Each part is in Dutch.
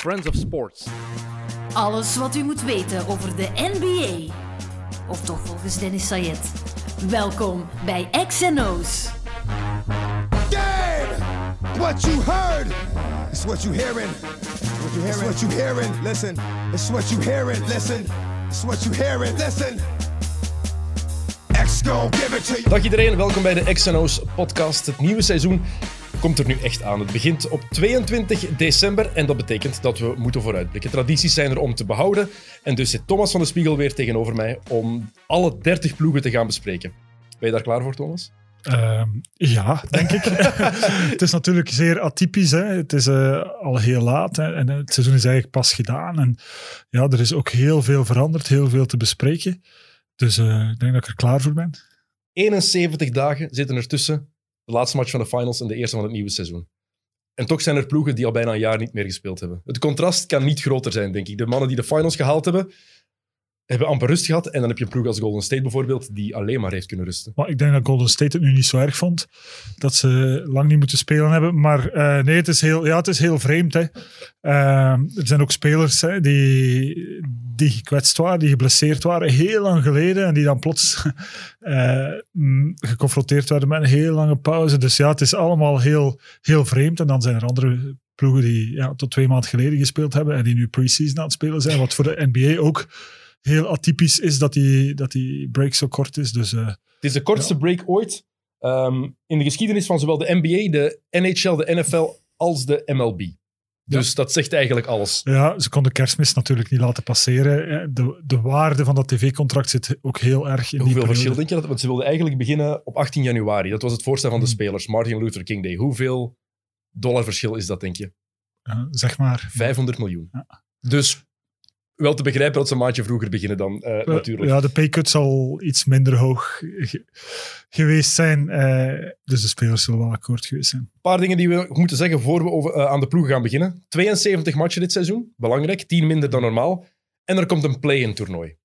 Friends of Sports. Alles wat u moet weten over de NBA. Of toch volgens Dennis Sayed. Welkom bij XNO's. Damn! What you heard is what you hearing. What you hearing? It's what you hearing. Listen. It's what you hearing. Listen. It's what you hearing. Listen. X gon' give it to you. Dag iedereen, welkom bij de XNO's podcast. Het nieuwe seizoen komt er nu echt aan. Het begint op 22 december en dat betekent dat we moeten vooruitblikken. Tradities zijn er om te behouden en dus zit Thomas van de Spiegel weer tegenover mij om alle 30 ploegen te gaan bespreken. Ben je daar klaar voor, Thomas? Ehm, ja, denk ik. het is natuurlijk zeer atypisch. Hè. Het is eh, al heel laat hè. en het seizoen is eigenlijk pas gedaan. En ja, er is ook heel veel veranderd, heel veel te bespreken. Dus eh, ik denk dat ik er klaar voor ben. 71 dagen zitten er tussen de laatste match van de finals en de eerste van het nieuwe seizoen. En toch zijn er ploegen die al bijna een jaar niet meer gespeeld hebben. Het contrast kan niet groter zijn, denk ik. De mannen die de finals gehaald hebben, hebben amper rust gehad. En dan heb je een ploeg als Golden State bijvoorbeeld, die alleen maar heeft kunnen rusten. Maar ik denk dat Golden State het nu niet zo erg vond. Dat ze lang niet moeten spelen hebben. Maar eh, nee, het is heel, ja, het is heel vreemd. Hè. Eh, er zijn ook spelers hè, die, die gekwetst waren, die geblesseerd waren, heel lang geleden. En die dan plots eh, mm, geconfronteerd werden met een heel lange pauze. Dus ja, het is allemaal heel, heel vreemd. En dan zijn er andere ploegen die ja, tot twee maanden geleden gespeeld hebben. En die nu pre-season aan het spelen zijn. Wat voor de NBA ook heel atypisch is dat die, dat die break zo kort is. Dus, uh, het is de kortste break ooit um, in de geschiedenis van zowel de NBA, de NHL, de NFL als de MLB. Dus ja. dat zegt eigenlijk alles. Ja, ze konden kerstmis natuurlijk niet laten passeren. De, de waarde van dat tv-contract zit ook heel erg in Hoeveel die verschil denk je dat? Want ze wilden eigenlijk beginnen op 18 januari. Dat was het voorstel van de spelers, Martin Luther King Day. Hoeveel dollar verschil is dat, denk je? Ja, zeg maar. 500 miljoen. Ja. Dus wel te begrijpen dat ze een maandje vroeger beginnen dan uh, natuurlijk. Ja, de paycut zal iets minder hoog ge geweest zijn. Uh, dus de spelers zullen wel akkoord geweest zijn. Een paar dingen die we moeten zeggen voor we over, uh, aan de ploegen gaan beginnen. 72 matchen dit seizoen, belangrijk. 10 minder dan normaal. En er komt een play-in toernooi.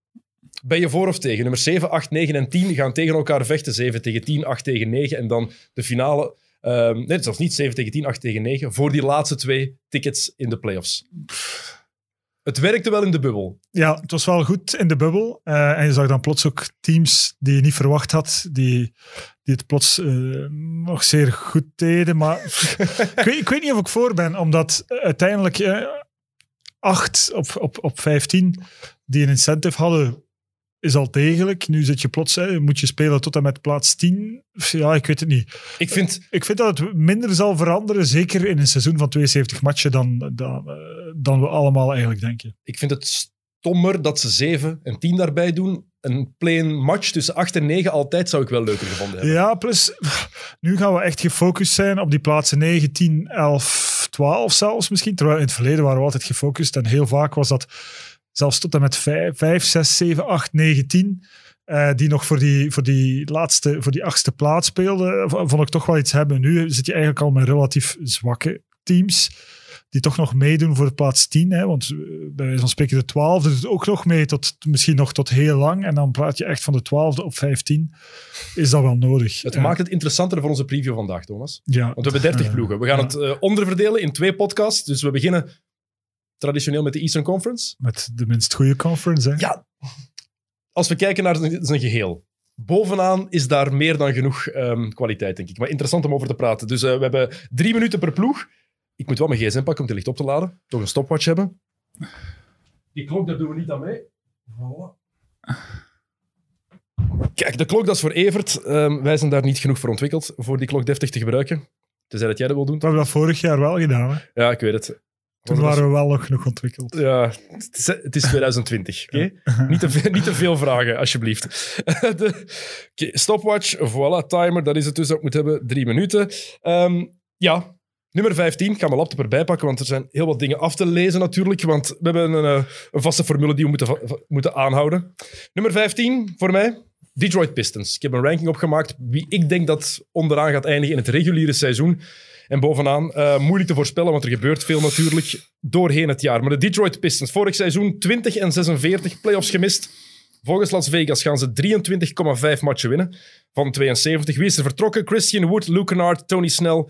Ben je voor of tegen? Nummer 7, 8, 9 en 10 gaan tegen elkaar vechten. 7 tegen 10, 8 tegen 9. En dan de finale. Um, nee, zelfs niet 7 tegen 10, 8 tegen 9. Voor die laatste twee tickets in de playoffs. Het werkte wel in de bubbel. Ja, het was wel goed in de bubbel. Uh, en je zag dan plots ook teams die je niet verwacht had, die, die het plots uh, nog zeer goed deden. Maar ik, weet, ik, weet, niet of ik voor ben, omdat uiteindelijk uh, acht op, op, op 15 die een incentive hadden, is al degelijk. Nu zit je plots, hè, moet je spelen tot en met plaats 10. Ja, ik weet het niet. Ik vind, ik vind dat het minder zal veranderen, zeker in een seizoen van 72 matchen, dan, dan, dan we allemaal eigenlijk denken. Ik vind het stommer dat ze 7 en 10 daarbij doen. Een play match tussen 8 en 9 altijd zou ik wel leuker gevonden hebben. Ja, plus nu gaan we echt gefocust zijn op die plaatsen 9, 10, 11, 12 zelfs misschien. Terwijl in het verleden waren we altijd gefocust en heel vaak was dat zelfs tot en met 5, 5 6, 7, 8, 9, 10. Uh, die nog voor die, voor die laatste, voor die achtste plaats speelden, vond ik toch wel iets hebben. Nu zit je eigenlijk al met relatief zwakke teams, die toch nog meedoen voor de plaats 10. Hè, want bij wijze van spreken de 12 doet het ook nog mee, tot, misschien nog tot heel lang. En dan praat je echt van de 12e op 15. Is dat wel nodig? Het maakt het interessanter voor onze preview vandaag, Thomas. Ja. Want we hebben 30 ploegen. We gaan het uh, onderverdelen in twee podcasts. Dus we beginnen traditioneel met de Eastern Conference. Met de minst goede conference, hè? Ja. Als we kijken naar zijn geheel. Bovenaan is daar meer dan genoeg um, kwaliteit, denk ik. Maar interessant om over te praten. Dus uh, we hebben drie minuten per ploeg. Ik moet wel mijn gsm pakken om het licht op te laden. Toch een stopwatch hebben. Die klok, daar doen we niet aan mee. Voilà. Kijk, de klok dat is voor Evert. Um, wij zijn daar niet genoeg voor ontwikkeld, voor die klok deftig te gebruiken. Tenzij dat jij dat wil doen. We hebben dat vorig jaar wel gedaan, hè? Ja, ik weet het. Toen waren we wel nog genoeg ontwikkeld. Ja, het is, het is 2020. Oké? Okay? niet, te veel, niet te veel vragen, alsjeblieft. De, okay, stopwatch, voilà, timer, dat is het dus dat ik moet hebben. Drie minuten. Um, ja, nummer 15. Ik ga mijn laptop erbij pakken, want er zijn heel wat dingen af te lezen natuurlijk. Want we hebben een, een vaste formule die we moeten, moeten aanhouden. Nummer 15 voor mij. Detroit Pistons. Ik heb een ranking opgemaakt wie ik denk dat onderaan gaat eindigen in het reguliere seizoen. En bovenaan, uh, moeilijk te voorspellen, want er gebeurt veel natuurlijk doorheen het jaar. Maar de Detroit Pistons, vorig seizoen 20 en 46 playoffs gemist. Volgens Las Vegas gaan ze 23,5 matchen winnen van 72. Wie is er vertrokken? Christian Wood, Luke Kennard, Tony Snell,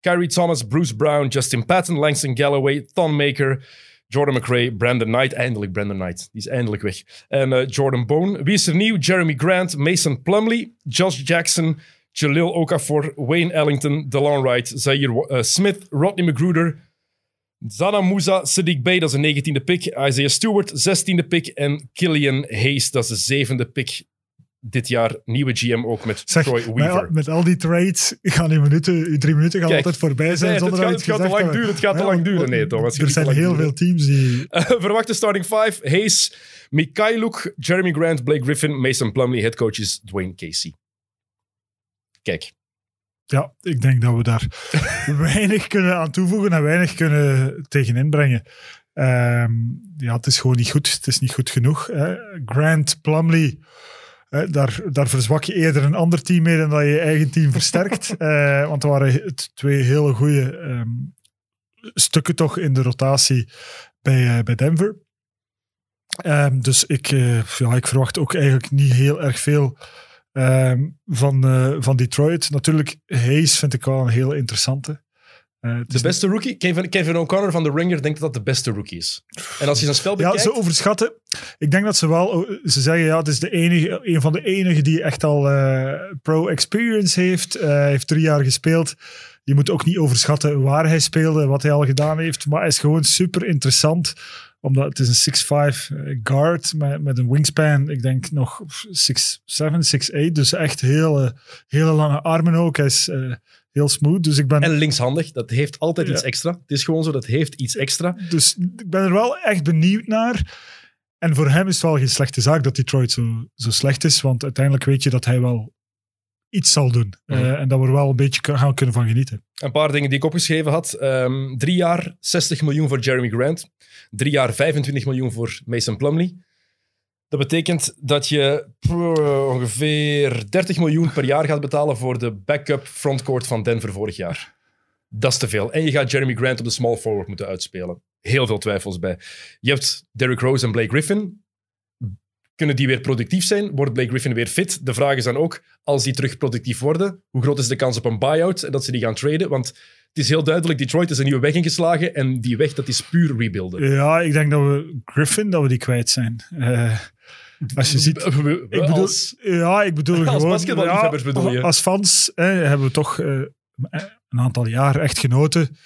Kyrie Thomas, Bruce Brown, Justin Patton, Langston Galloway, Thon Maker, Jordan McRae, Brandon Knight. Eindelijk Brandon Knight. Die is eindelijk weg. En eh, Jordan Bone. Wie is er nieuw? Jeremy Grant, Mason Plumley, Josh Jackson, Jalil Okafor, Wayne Ellington, DeLon Wright, Zaire eh, Smith, Rodney McGruder, Zana Musa, Sadiq Bey, dat is een 19e pick. Isaiah Stewart, 16e pick. En Killian Hayes, dat is de zevende pick dit jaar. Nieuwe GM ook met Zeg, Troy Weaver. met al die trades gaan die minuten, drie minuten gaan Kijk, altijd voorbij zijn. het zonder gaat- dat je het gaat te lang duren, het gaat te lang duren. Nee, Thomas, het Er gaat zijn heel duren. veel teams die... Verwachte starting five. Hayes, Mikhailuk, Jeremy Grant, Blake Griffin, Mason Plumlee. Headcoach is Dwayne Casey. Kijk, Ja, ik denk dat we daar weinig kunnen aan toevoegen en weinig kunnen tegen inbrengen. Ehm, ja, het is gewoon niet goed. Het is niet goed genoeg. Hè. Grant, Plumlee, hè, daar, daar verzwak je eerder een ander team mee dan dat je je eigen team versterkt. Eh, want er waren het twee hele goede ehm, stukken toch in de rotatie bij, eh, bij Denver. Ehm, dus ik, eh, ja, ik verwacht ook eigenlijk niet heel erg veel ehm, van, van Detroit. Natuurlijk, Hayes vind ik wel een heel interessante. Eh, de beste rookie. Kevin, Kevin O'Connor van The Ringer denkt dat dat de beste rookie is. En als je zijn spel Ja, bekijkt... ze overschatten. Ik denk dat ze wel... Ze zeggen, ja, het is de enige, een van de enigen die echt al eh, pro-experience heeft. Hij heeft drie jaar gespeeld. Je moet ook niet overschatten waar hij speelde, wat hij al gedaan heeft. Maar hij is gewoon super interessant. Omdat het is een 6'5 eh, guard met, met een wingspan. Ik denk nog 6'7, 6'8. Dus echt hele, hele lange armen ook. Hij is heel smooth. Dus ik ben... En linkshandig, dat heeft altijd Ja. iets extra. Het is gewoon zo, dat heeft iets extra. Dus ik ben er wel echt benieuwd naar. En voor hem is het wel geen slechte zaak dat Detroit zo, zo slecht is. Want uiteindelijk weet je dat hij wel iets zal doen. Mhm. Eh, en dat we er wel een beetje gaan kunnen van genieten. Een paar dingen die ik opgeschreven had. Ehm, drie jaar 60 miljoen voor Jeremy Grant. Drie jaar 25 miljoen voor Mason Plumlee. Dat betekent dat je pff, ongeveer 30 miljoen per jaar gaat betalen voor de backup frontcourt van Denver vorig jaar. Dat is te veel. En je gaat Jeremy Grant op de small forward moeten uitspelen. Heel veel twijfels bij. Je hebt Derrick Rose en Blake Griffin. Kunnen die weer productief zijn? Wordt Blake Griffin weer fit? De vraag is dan ook, als die terug productief worden, hoe groot is de kans op een buyout en dat ze die gaan traden? Want het is heel duidelijk, Detroit is een nieuwe weg ingeslagen en die weg, dat is puur rebuilden. Ja, ik denk dat we Griffin, dat we die kwijt zijn. Eh, als je ziet... We- we- Ik bedoel, als- ja, ik bedoel als gewoon... basketballiefhebbers bedoel je? Als fans hè, hebben we toch eh, een aantal jaar echt genoten.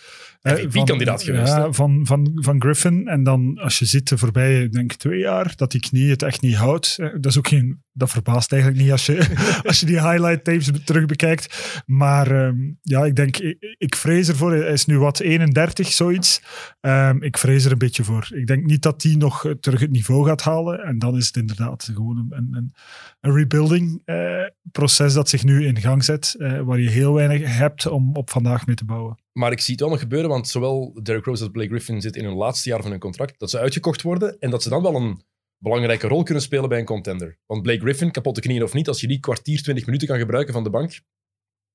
Eh, wie- kandidaat geweest, Ja, van, van, van Griffin. En dan als je ziet de voorbije, denk twee jaar, dat die knie het echt niet houdt. Eh, Dat is ook geen... Dat verbaast eigenlijk niet als je, als je die highlight tapes terug bekijkt. Maar ehm, ja, ik denk, ik, ik vrees ervoor. Hij is nu wat 31, zoiets. Ehm, ik vrees er een beetje voor. Ik denk niet dat hij nog eh, terug het niveau gaat halen. En dan is het inderdaad gewoon een, een, een, rebuilding proces dat zich nu in gang zet. waar je heel weinig hebt om op vandaag mee te bouwen. Maar ik zie het wel nog gebeuren, want zowel Derrick Rose als Blake Griffin zitten in hun laatste jaar van hun contract, dat ze uitgekocht worden en dat ze dan wel een belangrijke rol kunnen spelen bij een contender. Want Blake Griffin, kapotte knieën of niet, als je die kwartier, 20 minuten kan gebruiken van de bank,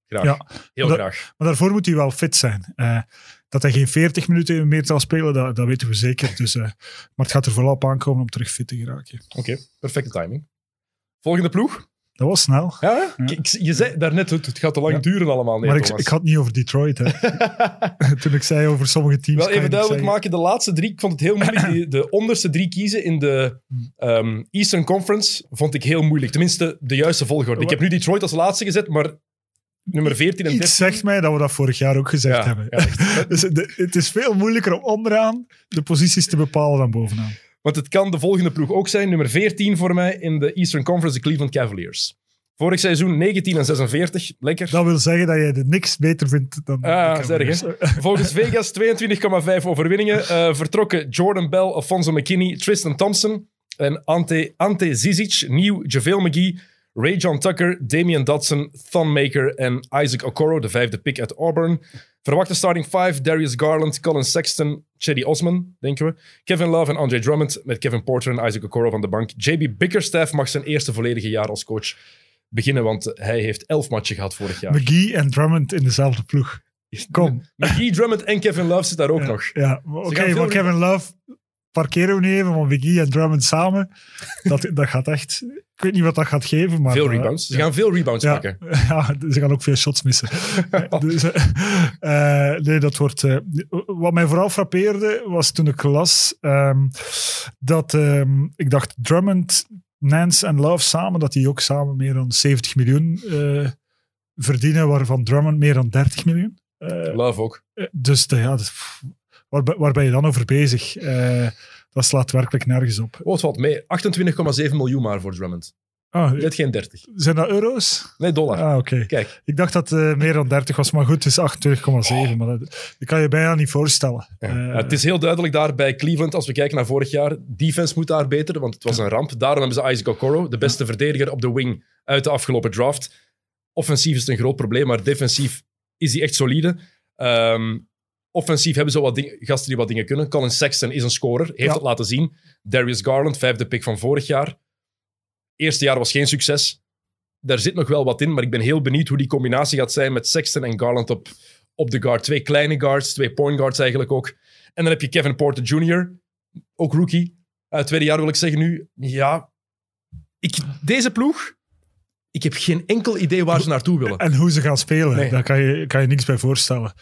graag. Ja, Heel graag. Maar daarvoor moet hij wel fit zijn. Eh, dat hij geen 40 minuten meer zal spelen, dat, dat weten we zeker. Dus, eh, maar het gaat er vooral op aankomen om terug fit te geraken. Oké, perfecte timing. Volgende ploeg. Dat was snel. Ja, Ja. Ik- je zei daarnet, het, het gaat te lang Ja. duren allemaal. Nee, maar ik, ik had niet over Detroit. Hè. Toen ik zei over sommige teams. Wel even duidelijk maken, de laatste drie, ik vond het heel moeilijk. De onderste drie kiezen in de ehm, Eastern Conference vond ik heel moeilijk. Tenminste, de juiste volgorde. Ik heb nu Detroit als laatste gezet, maar nummer 14 en 13... Iets zegt mij dat we dat vorig jaar ook gezegd Ja, hebben. dus de- het is veel moeilijker om onderaan de posities te bepalen dan bovenaan. Want het kan de volgende ploeg ook zijn. Nummer 14 voor mij in de Eastern Conference, de Cleveland Cavaliers. Vorig seizoen 19 en 46. Lekker. Dat wil zeggen dat jij er niks beter vindt dan. Ah, Cavaliers. Volgens Vegas 22,5 overwinningen. Eh, vertrokken Jordan Bell, Alfonso McKinney, Tristan Thompson en Ante, Ante Zizic, nieuw JaVale McGee, Ray John Tucker, Damian Dodson, Thon Maker en Isaac Okoro, de vijfde pick uit Auburn. Verwachte starting five, Darius Garland, Colin Sexton, Chetty Osman, denken we. Kevin Love en Andre Drummond met Kevin Porter en Isaac Okoro van de bank. JB Bickerstaff mag zijn eerste volledige jaar als coach beginnen, want hij heeft elf matchen gehad vorig jaar. McGee en Drummond in dezelfde ploeg. Kom. McGee, Drummond en Kevin Love zit daar ook Ja, nog. Ja, oké, maar Kevin Love parkeren we nu even, want McGee en Drummond samen, dat, dat gaat echt ik weet niet wat dat gaat geven, maar... veel eh, rebounds. Ze gaan veel rebounds ja, pakken. ja, ze gaan ook veel shots missen. dus, eh, eh, nee, dat wordt... wat mij vooral frappeerde, was toen ik las ehm, dat ehm, ik dacht Drummond, Nance en Love samen, dat die ook samen meer dan 70 miljoen verdienen, waarvan Drummond meer dan 30 miljoen. Love ook. dus ja, waar, ben- waar ben je dan over bezig? Dat slaat werkelijk nergens op. Oh, het valt mee. 28,7 miljoen maar voor Drummond. Ah, Net geen 30. zijn dat euro's? Nee, dollar. Ah, oké. Kijk, Ik dacht dat het meer dan 30 was, maar goed, het is 28,7. Maar dat, dat kan je bijna niet voorstellen. Ja. Eh, Ja, het is heel duidelijk daar bij Cleveland, als we kijken naar vorig jaar. Defense moet daar beter, want het was een ramp. Daarom hebben ze Isaac Okoro, de beste verdediger op de wing uit de afgelopen draft. Offensief is het een groot probleem, maar defensief is hij echt solide. Ehm, offensief hebben ze wat ding- gasten die wat dingen kunnen. Colin Sexton is een scorer, heeft Ja. het laten zien. Darius Garland, vijfde pick van vorig jaar. Eerste jaar was geen succes. Daar zit nog wel wat in, maar ik ben heel benieuwd hoe die combinatie gaat zijn met Sexton en Garland op, op de guard. Twee kleine guards, twee point guards eigenlijk ook. En dan heb je Kevin Porter Jr., ook rookie. Uit tweede jaar wil ik zeggen nu. Ja, ik, deze ploeg, ik heb geen enkel idee waar ze naartoe willen. En hoe ze gaan spelen, Nee. daar kan je, kan je niks bij voorstellen.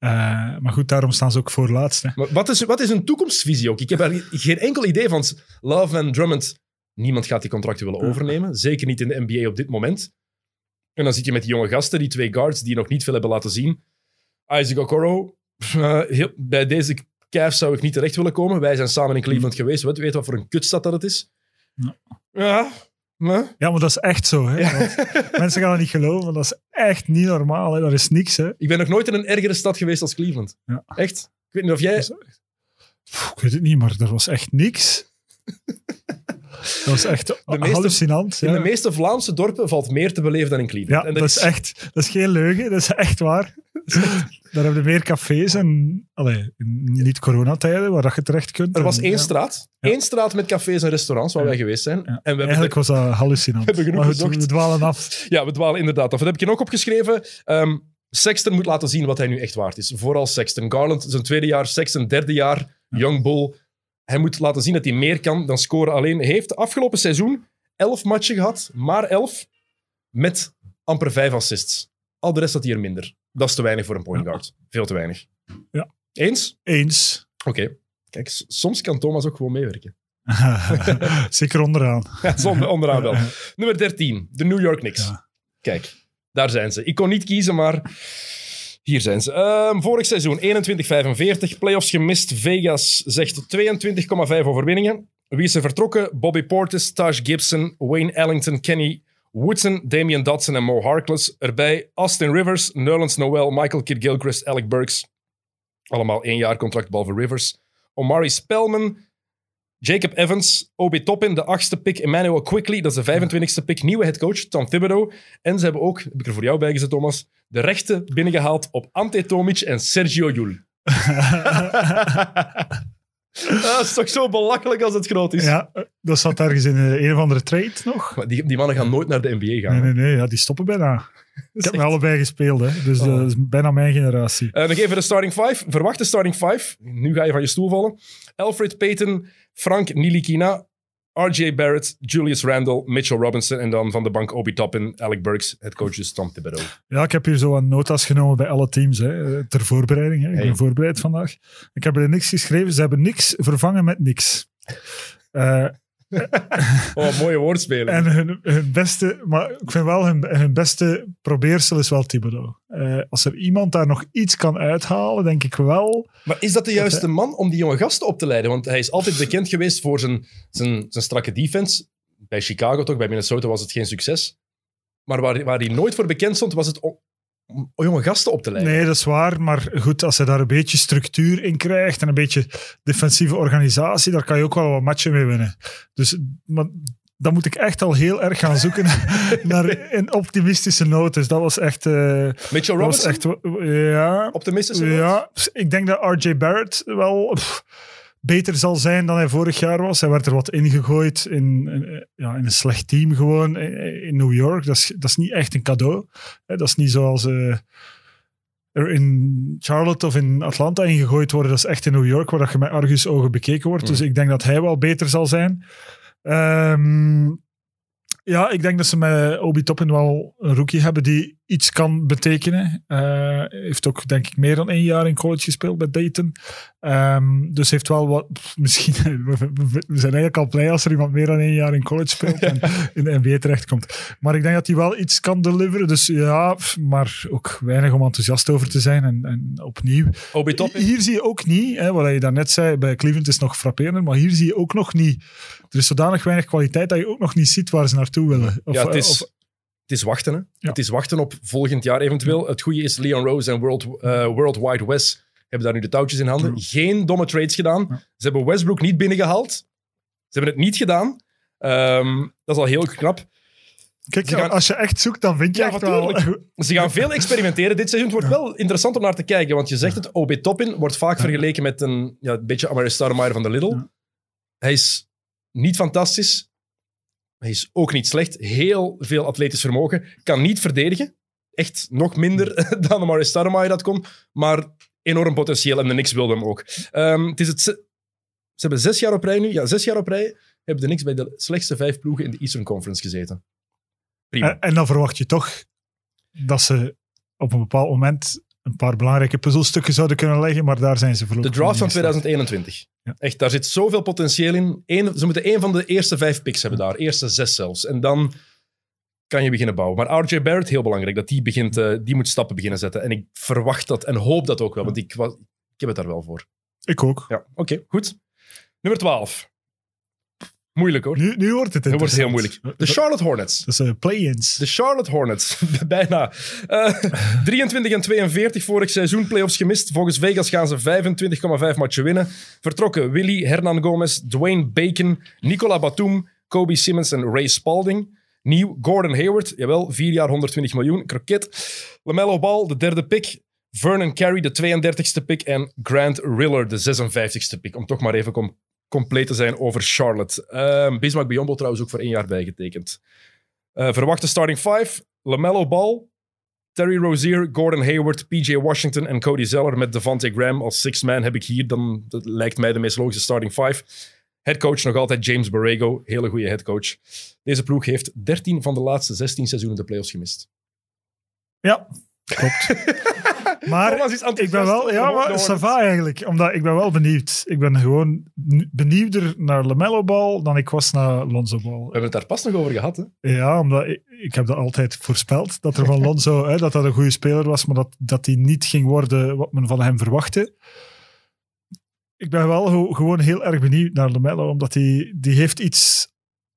Eh, maar goed, daarom staan ze ook voor laatst. Hè. Maar wat is, wat is een toekomstvisie ook? Ik heb geen enkel idee van. Love en Drummond, niemand gaat die contracten willen overnemen. Zeker niet in de NBA op dit moment. En dan zit je met die jonge gasten, die twee guards, die nog niet veel hebben laten zien. Isaac Okoro, eh, heel- bij deze Cavs zou ik niet terecht willen komen. Wij zijn samen in Cleveland geweest. Weet, weet wat voor een kutstad dat het is? Ja. Ja. Ja, maar dat is echt zo. Hè. Mensen gaan het niet geloven, maar dat is echt niet normaal. Hè. Dat is niks. Hè. Ik ben nog nooit in een ergere stad geweest als Cleveland. Ja. Echt? Ik weet niet of jij... Pff, ik weet het niet, maar er was echt niks. Dat was echt meeste- hallucinant. In de meeste Vlaamse dorpen valt meer te beleven dan in Cleveland. Ja, En dat, is echt, dat is geen leugen, dat is echt waar. Daar hebben we meer cafés en allee, niet coronatijden waar je terecht kunt. Er was En, één ja, straat. Ja. Één straat met cafés en restaurants waar Ja. wij geweest zijn. En we hebben Eigenlijk was dat hallucinant. hebben genoeg maar goed, we dwalen af. Ja, we dwalen inderdaad af. Dat heb ik je ook opgeschreven. Ehm, Sexton moet laten zien wat hij nu echt waard is. Vooral Sexton. Garland, zijn tweede jaar. Sexton, derde jaar. Young Bull. Hij moet laten zien dat hij meer kan dan scoren alleen. Hij heeft afgelopen seizoen elf matchen gehad, maar elf met amper vijf assists. Al de rest had hij er minder. Dat is te weinig voor een point guard. Veel te weinig. Ja. Eens? Eens. Oké. Kijk, soms kan Thomas ook gewoon meewerken. Zeker onderaan. Ja, zonder, onderaan wel. Nummer 13, de New York Knicks. Ja. Kijk, daar zijn ze. Ik kon niet kiezen, maar hier zijn ze. Ehm, vorig seizoen 21-45, playoffs gemist. Vegas zegt 22,5 overwinningen. Wie is er vertrokken? Bobby Portis, Taj Gibson, Wayne Ellington, Kenny Woodson, Damian Dodson en Mo Harkless. Erbij Austin Rivers, Nerlens Noel, Michael Kidd-Gilchrist, Alec Burks. Allemaal één jaar contract, behalve Rivers. Omari Spellman, Jacob Evans, Obi Toppin, de achtste pick, Emmanuel Quickly, dat is de 25ste pick, nieuwe headcoach, Tom Thibodeau. En ze hebben ook, heb ik er voor jou bij gezet, Thomas, de rechten binnengehaald op Ante Tomic en Sergio Llull. dat is toch zo belachelijk als het groot is. ja, dat zat ergens in eh, een of andere trade nog. Maar die, die mannen gaan nooit naar de NBA gaan. Nee, nee, nee, ja, die stoppen bijna. Ik heb met allebei gespeeld, hè. dus Oh. dat is bijna mijn generatie. Eh, nog even de starting five. Verwachte starting five. Nu ga je van je stoel vallen. Alfred Payton, Frank Nilikina, RJ Barrett, Julius Randle, Mitchell Robinson en dan van de bank Obi Toppin, Alec Burks, het coach is Tom Thibodeau. Ja, ik heb hier zo een notas genomen bij alle teams, hè, ter voorbereiding. Hè. Ik Hey. ben voorbereid vandaag. Ik heb er niks geschreven. Ze hebben niks vervangen met niks. Eh, Oh, mooie woordspeling. en hun, hun beste, maar ik vind wel hun, hun beste probeersel is wel Thibodeau. Eh, als er iemand daar nog iets kan uithalen, denk ik wel. Maar is dat de juiste man om die jonge gasten op te leiden? Want hij is altijd bekend geweest voor zijn, zijn, zijn strakke defense. Bij Chicago toch, bij Minnesota was het geen succes. Maar waar, waar hij nooit voor bekend stond, was het jonge gasten op te leiden. Nee, dat is waar. Maar goed, als hij daar een beetje structuur in krijgt en een beetje defensieve organisatie, daar kan je ook wel wat matchen mee winnen. Dus maar, dan moet ik echt al heel erg gaan zoeken naar een optimistische noot. Dus dat was echt... eh, Mitchell was echt ja, optimistische noot? ja, ik denk dat RJ Barrett wel pff, beter zal zijn dan hij vorig jaar was. Hij werd er wat ingegooid in, in, ja, in een slecht team gewoon in, in New York. Dat is, dat is niet echt een cadeau. Dat is niet zoals eh, er in Charlotte of in Atlanta ingegooid worden. Dat is echt in New York, waar dat je met argusogen bekeken wordt. Dus ik denk dat hij wel beter zal zijn. Ehm, Ja, ik denk dat ze met Obi Toppin wel een rookie hebben die iets kan betekenen. Uh, heeft ook, denk ik, meer dan één jaar in college gespeeld bij Dayton. Um, dus heeft wel wat... Pff, misschien... We, we, zijn eigenlijk al blij als er iemand meer dan één jaar in college speelt en in de NBA terechtkomt. Maar ik denk dat hij wel iets kan deliveren. Dus ja, maar ook weinig om enthousiast over te zijn. En, en opnieuw... Hier zie je ook niet, hè, wat je daarnet zei, bij Cleveland is nog frapperender, maar hier zie je ook nog niet... Er is zodanig weinig kwaliteit dat je ook nog niet ziet waar ze naartoe willen. Of, ja, het is, of, het is wachten. Hè? Ja. Het is wachten op volgend jaar eventueel. Het goede is, Leon Rose en World, uh, World Wide West hebben daar nu de touwtjes in handen. Geen domme trades gedaan. Ja. Ze hebben Westbrook niet binnengehaald. Ze hebben het niet gedaan. Um, dat is al heel knap. Kijk, Ze gaan- als je echt zoekt, dan vind je Ja, echt wel... Ze gaan veel experimenteren dit seizoen. Het wordt wel interessant om naar te kijken, want je zegt het, OB Toppin wordt vaak vergeleken met een, ja, een beetje Amari Stoudemire van de Lidl. Hij is niet fantastisch. Hij is ook niet slecht. Heel veel atletisch vermogen. Kan niet verdedigen. Echt nog minder dan Amari Stoudemire dat kon. Maar enorm potentieel en de Knicks wilde hem ook. Ehm, het is het, ze hebben zes jaar op rij nu. Ja, zes jaar op rij hebben de Knicks bij de slechtste vijf ploegen in de Eastern Conference gezeten. Prima. En, en dan verwacht je toch dat ze op een bepaald moment een paar belangrijke puzzelstukken zouden kunnen leggen, maar daar zijn ze De voorlopig draft van niet in geslaagd. 2021. Ja. Echt, daar zit zoveel potentieel in. Eén, ze moeten één van de eerste vijf picks hebben daar. Eerste zes zelfs. En dan kan je beginnen bouwen. Maar RJ Barrett, heel belangrijk. Dat die, begint, eh, die moet stappen beginnen zetten. En ik verwacht dat en hoop dat ook wel. Want ik, was, ik heb het daar wel voor. Ik ook. Ja, oké, goed. Nummer 12. Moeilijk hoor. Nu, nu wordt het Het wordt heel moeilijk. De Charlotte Hornets. Dat is eh, play-ins. De Charlotte Hornets, bijna. Eh, 23 en 42 vorig seizoen, playoffs gemist. Volgens Vegas gaan ze 25,5 matchen winnen. Vertrokken Willy, Hernan Gomez, Dwayne Bacon, Nicola Batum, Kobe Simmons en Ray Spalding. Nieuw, Gordon Hayward, jawel, 4 jaar 120 miljoen, kroket. LaMelo Ball, de derde pick. Vernon Carey, de 32e pick. En Grant Riller, de 56e pick. Om toch maar even compleet te zijn over Charlotte. Ehm Bismack Biyombo trouwens ook voor één jaar bijgetekend. Uh, verwachte starting five. LaMelo Ball, Terry Rozier, Gordon Hayward, PJ Washington en Cody Zeller met Devontae Graham als sixth man heb ik hier. Dan dat lijkt mij de meest logische starting five. Headcoach nog altijd James Borrego, hele goede headcoach. Deze ploeg heeft 13 van de laatste 16 seizoenen de playoffs gemist. Ja, klopt. maar ik ben wel... Ja, maar ça va eigenlijk. Omdat ik ben wel benieuwd. Ik ben gewoon benieuwder naar LaMelo Ball dan ik was naar Lonzo Ball. We hebben het daar pas nog over gehad. Hè? Ja, omdat ik, ik heb dat altijd voorspeld. Dat er van Lonzo, hè, dat dat een goede speler was, maar dat, dat hij niet ging worden wat men van hem verwachtte. Ik ben wel gewoon heel erg benieuwd naar LaMelo, omdat hij die heeft iets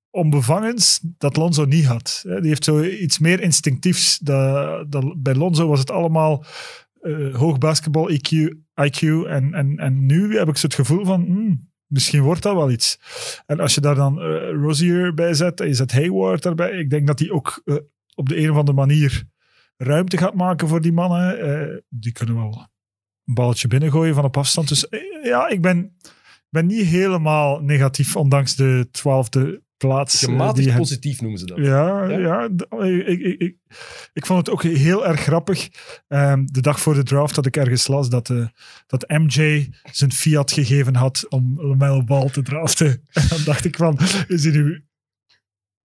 onbevangens dat Lonzo niet had. Die heeft zo iets meer instinctiefs. Dat, dat, bij Lonzo was het allemaal eh, hoog basketbal IQ, IQ en, en, en nu heb ik zo het gevoel van hmm, misschien wordt dat wel iets. En als je daar dan eh, Rozier bij zet en je zet Hayward daarbij, ik denk dat hij ook eh, op de een of andere manier ruimte gaat maken voor die mannen. Die kunnen wel een balletje binnengooien van op afstand. Dus ja, ik ben, ben niet helemaal negatief, ondanks de twaalfde plaats. eh, Gematigd die positief noemen ze dat. ja, Ja? ik, ik, ik, ik vond het ook heel erg grappig. Ehm, de dag voor de draft had ik ergens las dat, eh, dat MJ zijn fiat gegeven had om LaMelo Ball te draften. En dan dacht ik van, is hij nu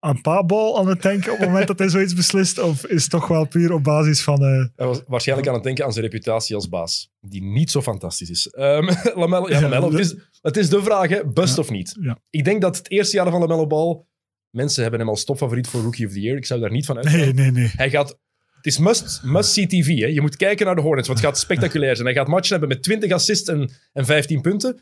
aan paabal aan het denken op het moment dat hij zoiets beslist? Of is het toch wel puur op basis van... eh, Hij was waarschijnlijk aan het denken aan zijn reputatie als baas, die niet zo fantastisch is. Ehm Lamello, ja, Lamello, het, is, het is de vraag, hè, bust Ja, of niet. ja. Ik denk dat het eerste jaar van Lamello Ball, mensen hebben hem als topfavoriet voor Rookie of the Year. Ik zou daar niet van uitgaan. nee, nee, nee. Hij gaat... Het is must, must see TV. Hè. Je moet kijken naar de Hornets, want het gaat spectaculair zijn. Hij gaat matchen hebben met 20 assists en, en 15 punten.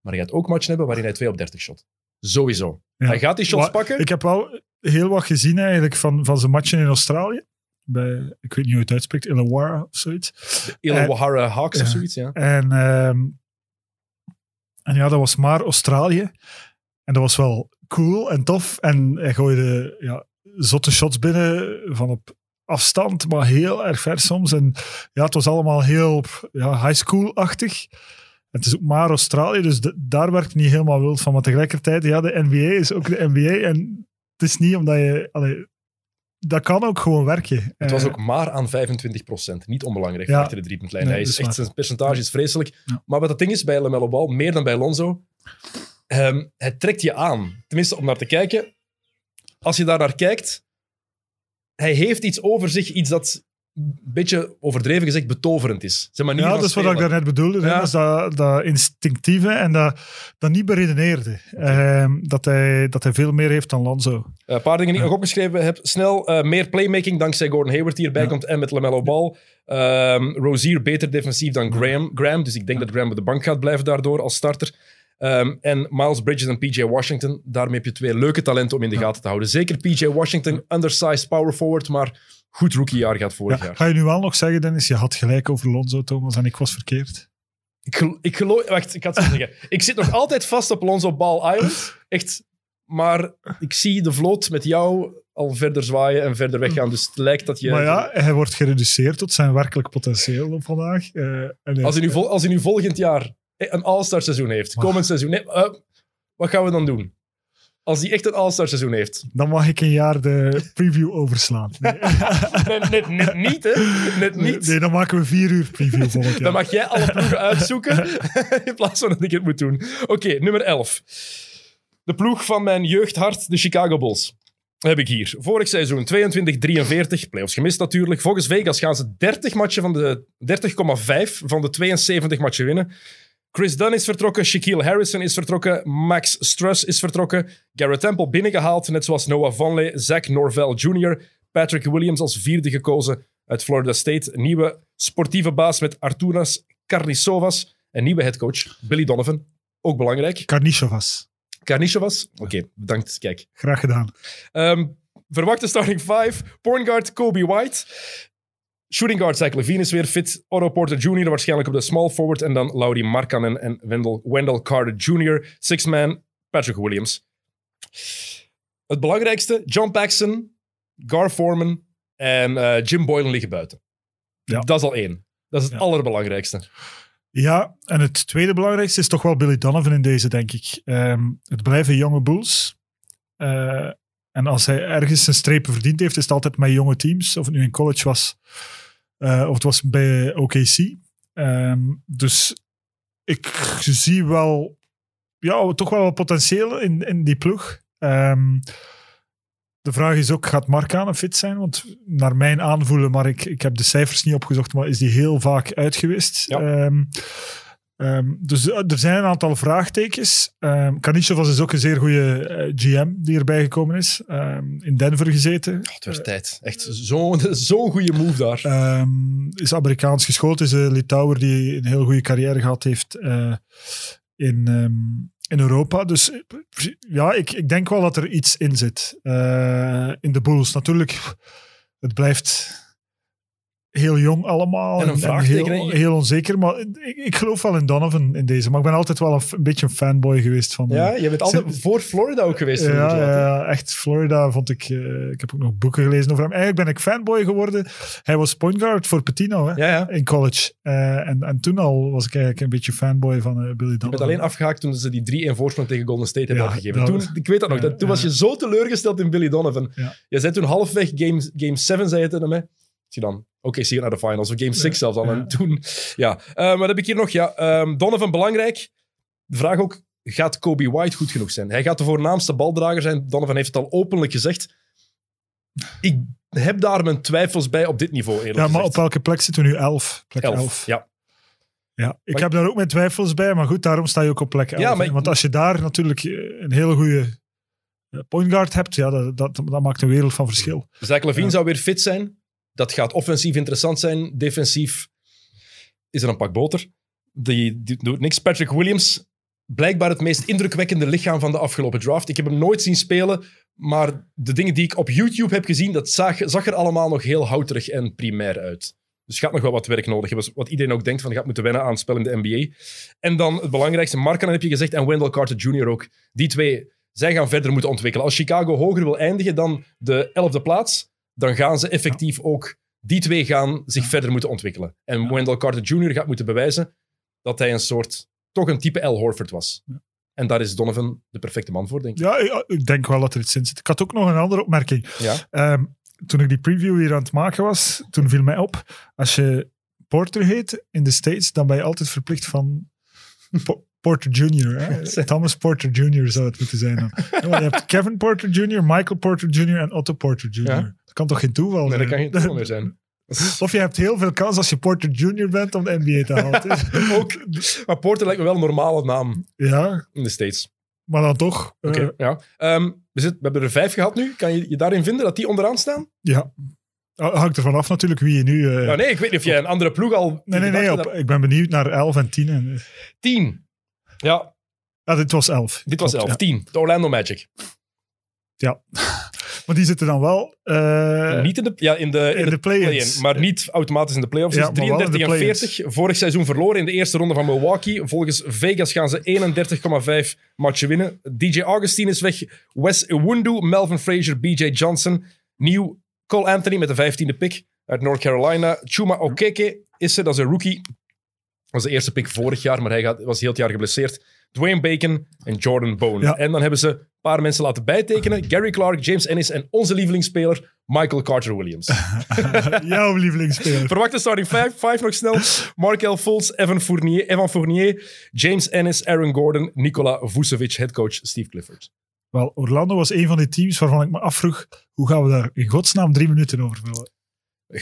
Maar hij gaat ook matchen hebben waarin hij 2 op 30 shot. Sowieso. Ja. Hij gaat die shots Maar pakken. Ik heb wel heel wat gezien eigenlijk van, van zijn matchen in Australië. Bij, ik weet niet hoe het uitspreekt, Illawarra of zoiets. Illawarra Hawks of zoiets, ja. En, ehm, en ja, dat was maar Australië. En dat was wel cool en tof. En hij gooide ja, zotte shots binnen van op afstand, maar heel erg ver soms. En ja, het was allemaal heel ja, high school-achtig. Het is ook maar Australië, dus de- daar werkt niet helemaal wild van. Maar tegelijkertijd, ja, de NBA is ook de NBA. En het is niet omdat je... allee, dat kan ook gewoon werken. Het was Eh, ook maar aan 25%. Niet onbelangrijk Ja. achter de driepuntlijn. Nee, hij dat is echt, zijn percentage is vreselijk. Ja. Maar wat het ding is bij LaMelo Ball, meer dan bij Lonzo, ehm, het trekt je aan. Tenminste, om naar te kijken. als je daar naar kijkt, hij heeft iets over zich, iets dat een beetje overdreven gezegd betoverend is. Zeg maar, niet Ja, dat is wat ik daarnet bedoelde. hè. Dat is dat, dat instinctieve en dat, dat niet beredeneerde. Ehm, dat, hij, dat hij veel meer heeft dan Lonzo. Eh, Een paar dingen die ik nog opgeschreven heb. Snel eh, meer playmaking dankzij Gordon Hayward die erbij Ja. komt en met LaMelo Ball. Ehm Rozier beter defensief dan Graham, Graham. Dus ik denk dat Graham op de bank gaat blijven daardoor als starter. Ehm, en Miles Bridges en PJ Washington. Daarmee heb je twee leuke talenten om in de gaten te houden. Zeker PJ Washington, undersized power forward, maar goed rookiejaar gaat vorig Ja, jaar. ga je nu wel nog zeggen, Dennis, je had gelijk over Lonzo, Thomas, en ik was verkeerd. Ik, gel- ik geloof... Wacht, ik had het zeggen. Ik zit nog altijd vast op Lonzo Ball Island. Echt. Maar ik zie de vloot met jou al verder zwaaien en verder weggaan. Dus het lijkt dat je... Maar ja, hij wordt gereduceerd tot zijn werkelijk potentieel op vandaag. Eh, en hij- Als hij nu, vol- als hij nu volgend jaar een All-Star seizoen heeft, komend seizoen, nee, eh, wat gaan we dan doen? Als hij echt een All-Star seizoen heeft. Dan mag ik een jaar de preview overslaan. Nee, Net, net, net niet, hè? Net niet. nee dan maken we vier uur preview volgend jaar. Dan mag jij alle ploegen uitzoeken in plaats van dat ik het moet doen. Oké, nummer 11. De ploeg van mijn jeugdhart, de Chicago Bulls. Heb ik hier. Vorig seizoen 22-43, playoffs gemist natuurlijk. Volgens Vegas gaan ze 30 matchen van de 30,5 van de 72 matchen winnen. Chris Dunn is vertrokken, Shaquille Harrison is vertrokken, Max Struss is vertrokken, Garrett Temple binnengehaald, net zoals Noah Vonleh, Zach Norvell Jr., Patrick Williams als vierde gekozen uit Florida State, nieuwe sportieve baas met Arturas Karnisovas, een nieuwe headcoach, Billy Donovan, ook belangrijk. Karnisovas. Karnisovas, oké, bedankt, kijk. Graag gedaan. Ehm, verwachte starting five. Point guard Kobe White. Shooting guard Zach Levine is weer fit. Otto Porter Jr. waarschijnlijk op de small forward. En dan Lauri Markkanen en Wendell, Wendell Carter Jr. Six man Patrick Williams. Het belangrijkste, John Paxson, Gar Foreman en eh, Jim Boylan liggen buiten. Ja. Dat is al één. Dat is het Ja. allerbelangrijkste. Ja, en het tweede belangrijkste is toch wel Billy Donovan in deze, denk ik. Ehm, het blijven jonge Bulls. Eh, en als hij ergens zijn strepen verdiend heeft, is het altijd met jonge teams. Of het nu in college was, eh, of het was bij OKC. Ehm, dus ik zie wel, ja, toch wel wat potentieel in, in die ploeg. Ehm, de vraag is ook, gaat Markkanen fit zijn? Want naar mijn aanvoelen, maar ik, ik heb de cijfers niet opgezocht, maar is die heel vaak uit geweest. Ja. Ehm, ehm, dus eh, er zijn een aantal vraagtekens. Um, Kanishevas is ook een zeer goede eh, GM die erbij gekomen is. Ehm, in Denver gezeten. Oh, het werd tijd. Echt zo'n zo'n goede move daar. Ehm, is Amerikaans geschoold. Is een Litouwer die een heel goede carrière gehad heeft eh, in, ehm, in Europa. Dus ja, ik, ik denk wel dat er iets in zit. in de Bulls. Natuurlijk, het blijft heel jong allemaal. En heel, heel onzeker. Maar ik, ik geloof wel in Donovan in deze. Maar ik ben altijd wel een, beetje een fanboy geweest van... ja, je bent altijd Zin- voor Florida ook geweest. ja, ja, echt. Florida vond ik... eh, ik heb ook nog boeken gelezen over hem. Eigenlijk ben ik fanboy geworden. Hij was point guard voor Petino hè, ja, ja. in college. Eh, en, en toen al was ik eigenlijk een beetje fanboy van eh, Billy Je Donovan. bent alleen afgehaakt toen ze die 3-1 voorsprong tegen Golden State hebben dat Toen, was- ik weet dat nog. dat, toen was je zo teleurgesteld in Billy Donovan. Je zei toen halfweg game, game 7, zei je tegen mij. Zie dan, oké, zie je naar de finals. Of game 6 zelfs al. En toen, ja. Eh, maar dat heb ik hier nog. Ja, Ehm, Donovan belangrijk. De vraag ook, gaat Kobe White goed genoeg zijn? Hij gaat de voornaamste baldrager zijn. Donovan heeft het al openlijk gezegd. Ik heb daar mijn twijfels bij op dit niveau, eerlijk Ja, maar gezegd. op welke plek zitten we nu? Elf. Plek elf. Elf, ja. Ja, ik Maar- heb daar ook mijn twijfels bij, maar goed, daarom sta je ook op plek 11. Ja, maar Want als je daar natuurlijk eh, een hele goede eh, point guard hebt, ja, dat, dat, dat maakt een wereld van verschil. Zach Levine Ja. zou weer fit zijn. Dat gaat offensief interessant zijn. Defensief is er een pak boter. Die, doet niks. Patrick Williams, blijkbaar het meest indrukwekkende lichaam van de afgelopen draft. Ik heb hem nooit zien spelen, maar de dingen die ik op YouTube heb gezien, dat zag, zag er allemaal nog heel houterig en primair uit. Dus gaat nog wel wat werk nodig hebben. Wat iedereen ook denkt van, gaat moeten wennen aan spel in de NBA. En dan het belangrijkste, Markkanen heb je gezegd, en Wendell Carter Jr. ook. Die twee, zij gaan verder moeten ontwikkelen. Als Chicago hoger wil eindigen dan de elfde plaats, dan gaan ze effectief ook... Die twee gaan zich verder moeten ontwikkelen. En Wendell Carter Jr. gaat moeten bewijzen dat hij een soort... Toch een type L. Horford was. En daar is Donovan de perfecte man voor, denk ik. Ja, ik, denk wel dat er iets in zit. Ik had ook nog een andere opmerking. Ja. Ehm, toen ik die preview hier aan het maken was, toen viel mij op, als je Porter heet in de States, dan ben je altijd verplicht van Porter Jr. Hè? Thomas Porter Jr. zou het moeten zijn dan. Je hebt Kevin Porter Jr., Michael Porter Jr. en Otto Porter Jr. Ja. Dat kan toch geen toeval Nee, dat zijn? kan geen toeval meer zijn. Of je hebt heel veel kans als je Porter Jr. bent om de NBA te halen. Ook. Maar Porter lijkt me wel een normale naam ja, in de States. maar dan toch. eh, Oké, ja. Ehm, we, zit, we hebben er vijf gehad nu. Kan je je daarin vinden dat die onderaan staan? ja. Hangt ervan af natuurlijk wie je nu... eh, Ja, nee, ik weet niet of jij een andere ploeg al... nee, nee, nee. Op, ik ben benieuwd naar 11 en 10. En, eh, Tien. Ja, ja, dit was 11. dit was Klopt, elf. ja. Tien. De Orlando Magic. Ja. Maar die zitten dan wel... eh, niet in de, ja, in de, in de play-ins. play-in, maar niet automatisch in de playoffs. Ja, dus maar wel in de 33 en play-ins. 40. Vorig seizoen verloren in de eerste ronde van Milwaukee. Volgens Vegas gaan ze 31,5 matchen winnen. DJ Augustine is weg. Wes Iwundu, Melvin Frazier, BJ Johnson. Nieuw Cole Anthony met de 15e pick uit North Carolina. Chuma Okeke is er, dat is een rookie. Dat was de eerste pick vorig jaar, maar hij gaat, was heel het jaar geblesseerd. Dwayne Bacon en Jordan Bone. Ja. En dan hebben ze een paar mensen laten bijtekenen. Gary Clark, James Ennis en onze lievelingsspeler Michael Carter-Williams. Jouw lievelingsspeler. Verwachte starting five, five nog snel. Markel Fultz, Evan Fournier, Evan Fournier, James Ennis, Aaron Gordon, Nikola Vucevic, headcoach Steve Clifford. Wel, Orlando was een van die teams waarvan ik me afvroeg, hoe gaan we daar in godsnaam drie minuten over vullen?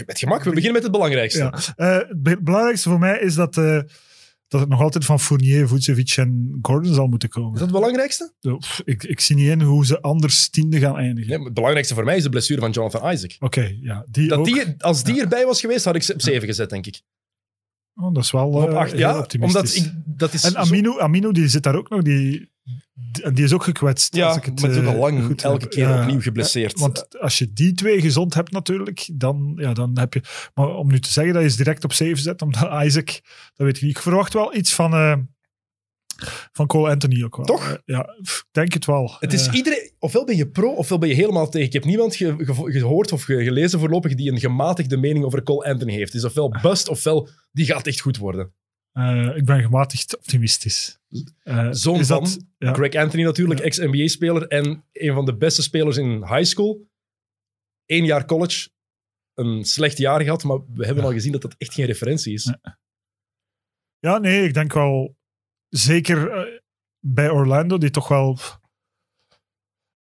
Met gemak, we beginnen met het belangrijkste. Ja. Eh, het be- belangrijkste voor mij is dat, eh, dat het nog altijd van Fournier, Vucevic en Gordon zal moeten Is komen. dat het belangrijkste? Pff, Ik, ik zie niet in hoe ze anders tiende gaan eindigen. Nee, het belangrijkste voor mij is de blessure van Jonathan Isaac. Oké, ja. Die Dat ook. die, als die erbij was geweest, had ik ze op 7 gezet, denk ik. Oh, dat is wel op eh, 8, heel ja. optimistisch. Omdat ik, dat is En zo- Amino, Amino, die zit daar ook nog. Die, die, die is ook gekwetst. ja, als ik het, maar het is ook eh, al lang goed elke heb. keer Ja. opnieuw geblesseerd. Want als je die twee gezond hebt natuurlijk, dan, ja, dan heb je... Maar om nu te zeggen dat je ze direct op 7 zet, omdat Isaac, dat weet ik niet. Ik verwacht wel iets van, eh, van Cole Anthony ook wel. Toch? Ja, denk het wel. Het is Eh, iedereen, ofwel ben je pro, ofwel ben je helemaal tegen. Ik heb niemand ge- ge- gehoord of ge- gelezen voorlopig die een gematigde mening over Cole Anthony heeft. Het is ofwel bust, ofwel die gaat echt goed worden. eh, ik ben gematigd optimistisch. Eh, Zoon van dat- ja. Greg Anthony natuurlijk, Ja. ex-NBA-speler en een van de beste spelers in high school. Eén jaar college, een slecht jaar gehad, maar we hebben al gezien dat dat echt geen referentie is. Ja, nee, ik denk wel zeker eh, bij Orlando, die toch wel.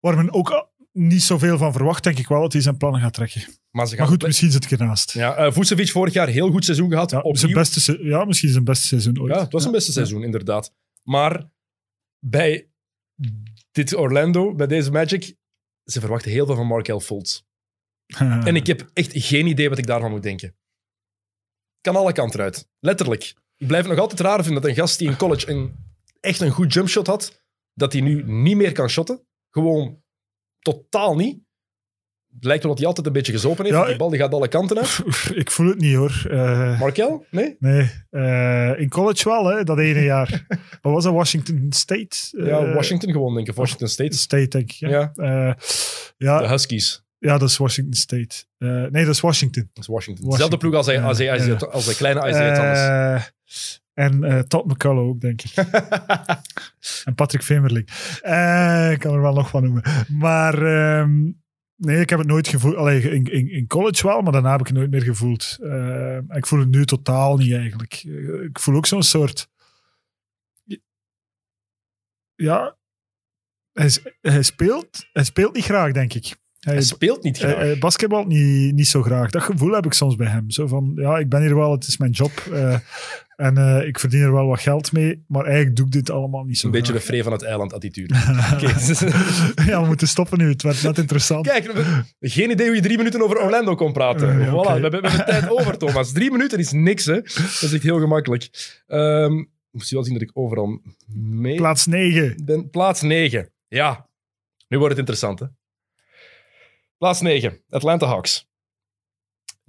Waar men ook eh, niet zoveel van verwacht, denk ik wel dat hij zijn plannen gaat trekken. Maar ze gaan Maar goed, misschien zit ik ernaast. Ja, eh, Vucevic vorig jaar heel goed seizoen gehad. Ja, zijn beste, ja, misschien zijn beste seizoen ooit. Ja, het was een beste seizoen, inderdaad. Maar bij dit Orlando, bij deze Magic, ze verwachten heel veel van Markel Fultz. En ik heb echt geen idee wat ik daarvan moet denken. Kan alle kanten uit. Letterlijk. Ik blijf het nog altijd raar vinden dat een gast die in college een, echt een goed jumpshot had, dat hij nu niet meer kan shotten. Gewoon totaal niet. Het lijkt wel dat hij altijd een beetje gezopen heeft. Ja, die bal die gaat alle kanten uit. Ik voel het niet hoor. Eh, Markel? Nee? nee, eh, in college wel, hè, dat ene jaar. Wat was dat? Washington State? Ja, Eh, Washington gewoon, denk ik. Washington State. State, denk ik. Ja, Ja. Ja, De Huskies. ja dat is Washington State. Nee, dat is Washington. Dat is Washington. Washington. Dezelfde ploeg als, hij, als, hij, als, hij- Ja. als de kleine Isaiah Thomas. En eh Todd McCullough ook, denk ik. en Patrick Vemerling. Eh, ik kan er wel nog van noemen. Maar ehm, nee, ik heb het nooit gevoeld. Allee, in, in, in college wel, maar daarna heb ik het nooit meer gevoeld. Eh, ik voel het nu totaal niet eigenlijk. Ik voel ook zo'n soort... Ja, hij, hij, speelt, hij speelt niet graag, denk ik. Hij, hij speelt niet graag. basketbal niet, niet zo graag. Dat gevoel heb ik soms bij hem. Zo van, ja, ik ben hier wel, het is mijn job. eh, en eh, ik verdien er wel wat geld mee. Maar eigenlijk doe ik dit allemaal niet zo een beetje de vree van het eiland attitude. Ja, we moeten stoppen nu. Het werd net interessant. Kijk, geen idee hoe je drie minuten over Orlando kon praten. Eh, voilà, we, hebben, we hebben tijd over, Thomas. Drie minuten is niks, hè. Dat is echt heel gemakkelijk. Ehm moest je wel zien dat ik overal mee Plaats 9. ben. Plaats 9. Ja, nu wordt het interessant, hè. Plaats 9, Atlanta Hawks.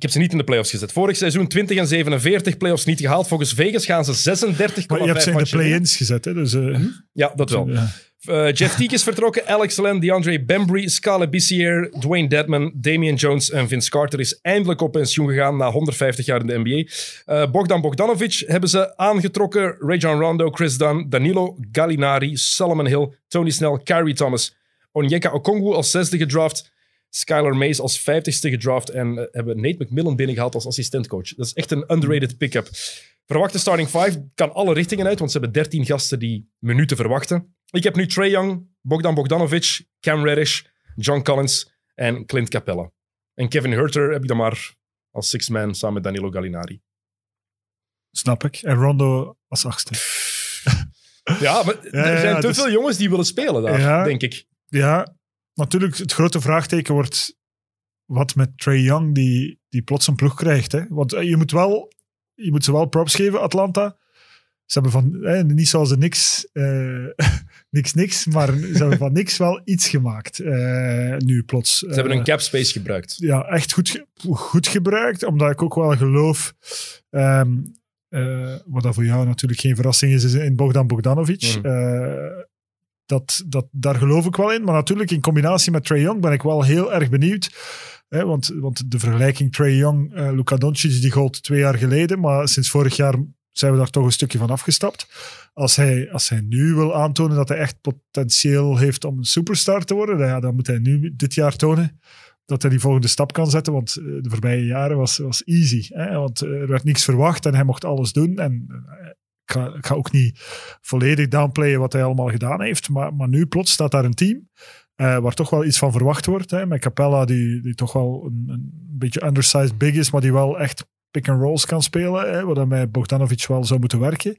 Ik heb ze niet in de playoffs gezet. Vorig seizoen 20 en 47 playoffs niet gehaald. Volgens Vegas gaan ze 36,5 Maar je hebt ze in de play-ins gezet. Hè, dus, eh, Ja, dat wel. ja. Eh, Jeff Teague is vertrokken, Alex Len, DeAndre Bembry, Scala Bissier, Dwayne Dedman, Damian Jones en Vince Carter is eindelijk op pensioen gegaan na 150 jaar in de NBA. Eh, Bogdan Bogdanovic hebben ze aangetrokken, Rajon Rondo, Chris Dunn, Danilo Gallinari, Solomon Hill, Tony Snell, Kyrie Thomas, Onyeka Okongwu als zesde gedraft, Skylar Mays als vijftigste gedraft en eh, hebben Nate McMillan binnengehaald als assistentcoach. Dat is echt een underrated pick-up. Verwachte starting five kan alle richtingen uit, want ze hebben 13 gasten die minuten verwachten. Ik heb nu Trey Young, Bogdan Bogdanovic, Cam Reddish, John Collins en Clint Capella. En Kevin Herter heb ik dan maar als six man samen met Danilo Gallinari. Snap ik. En Rondo als achtste. Ja, maar Ja, er ja, zijn te dus- veel jongens die willen spelen daar, Ja. denk ik. Ja, natuurlijk, het grote vraagteken wordt wat met Trey Young, die, die plots een ploeg krijgt. Hè? Want eh, je moet, wel, je moet ze wel props geven, Atlanta. Ze hebben van, eh, niet zoals de niks, eh, niks, niks, maar ze hebben van niks wel iets gemaakt. eh, nu plots. Ze hebben hun cap space gebruikt. ja, echt goed, goed gebruikt, omdat ik ook wel geloof, ehm, eh, wat dat voor jou natuurlijk geen verrassing is, is in Bogdan Bogdanovic. Mhm. Dat, dat, daar geloof ik wel in, maar natuurlijk in combinatie met Trae Young ben ik wel heel erg benieuwd. Hè, want, want de vergelijking Trae Young, Luka Doncic, die gold twee jaar geleden, maar sinds vorig jaar zijn we daar toch een stukje van afgestapt. Als hij, als hij nu wil aantonen dat hij echt potentieel heeft om een superstar te worden, dan, ja, dan moet hij nu dit jaar tonen dat hij die volgende stap kan zetten. Want eh, de voorbije jaren was, was easy. Hè? Want eh, er werd niks verwacht en hij mocht alles doen. En ik, ga, ook niet volledig downplayen wat hij allemaal gedaan heeft. Maar, maar nu plots staat daar een team eh, waar toch wel iets van verwacht wordt. Hè? Met Capella, die, die toch wel een, een beetje undersized big is, maar die wel echt pick-and-rolls kan spelen, hè, met Bogdanovic wel zou moeten werken.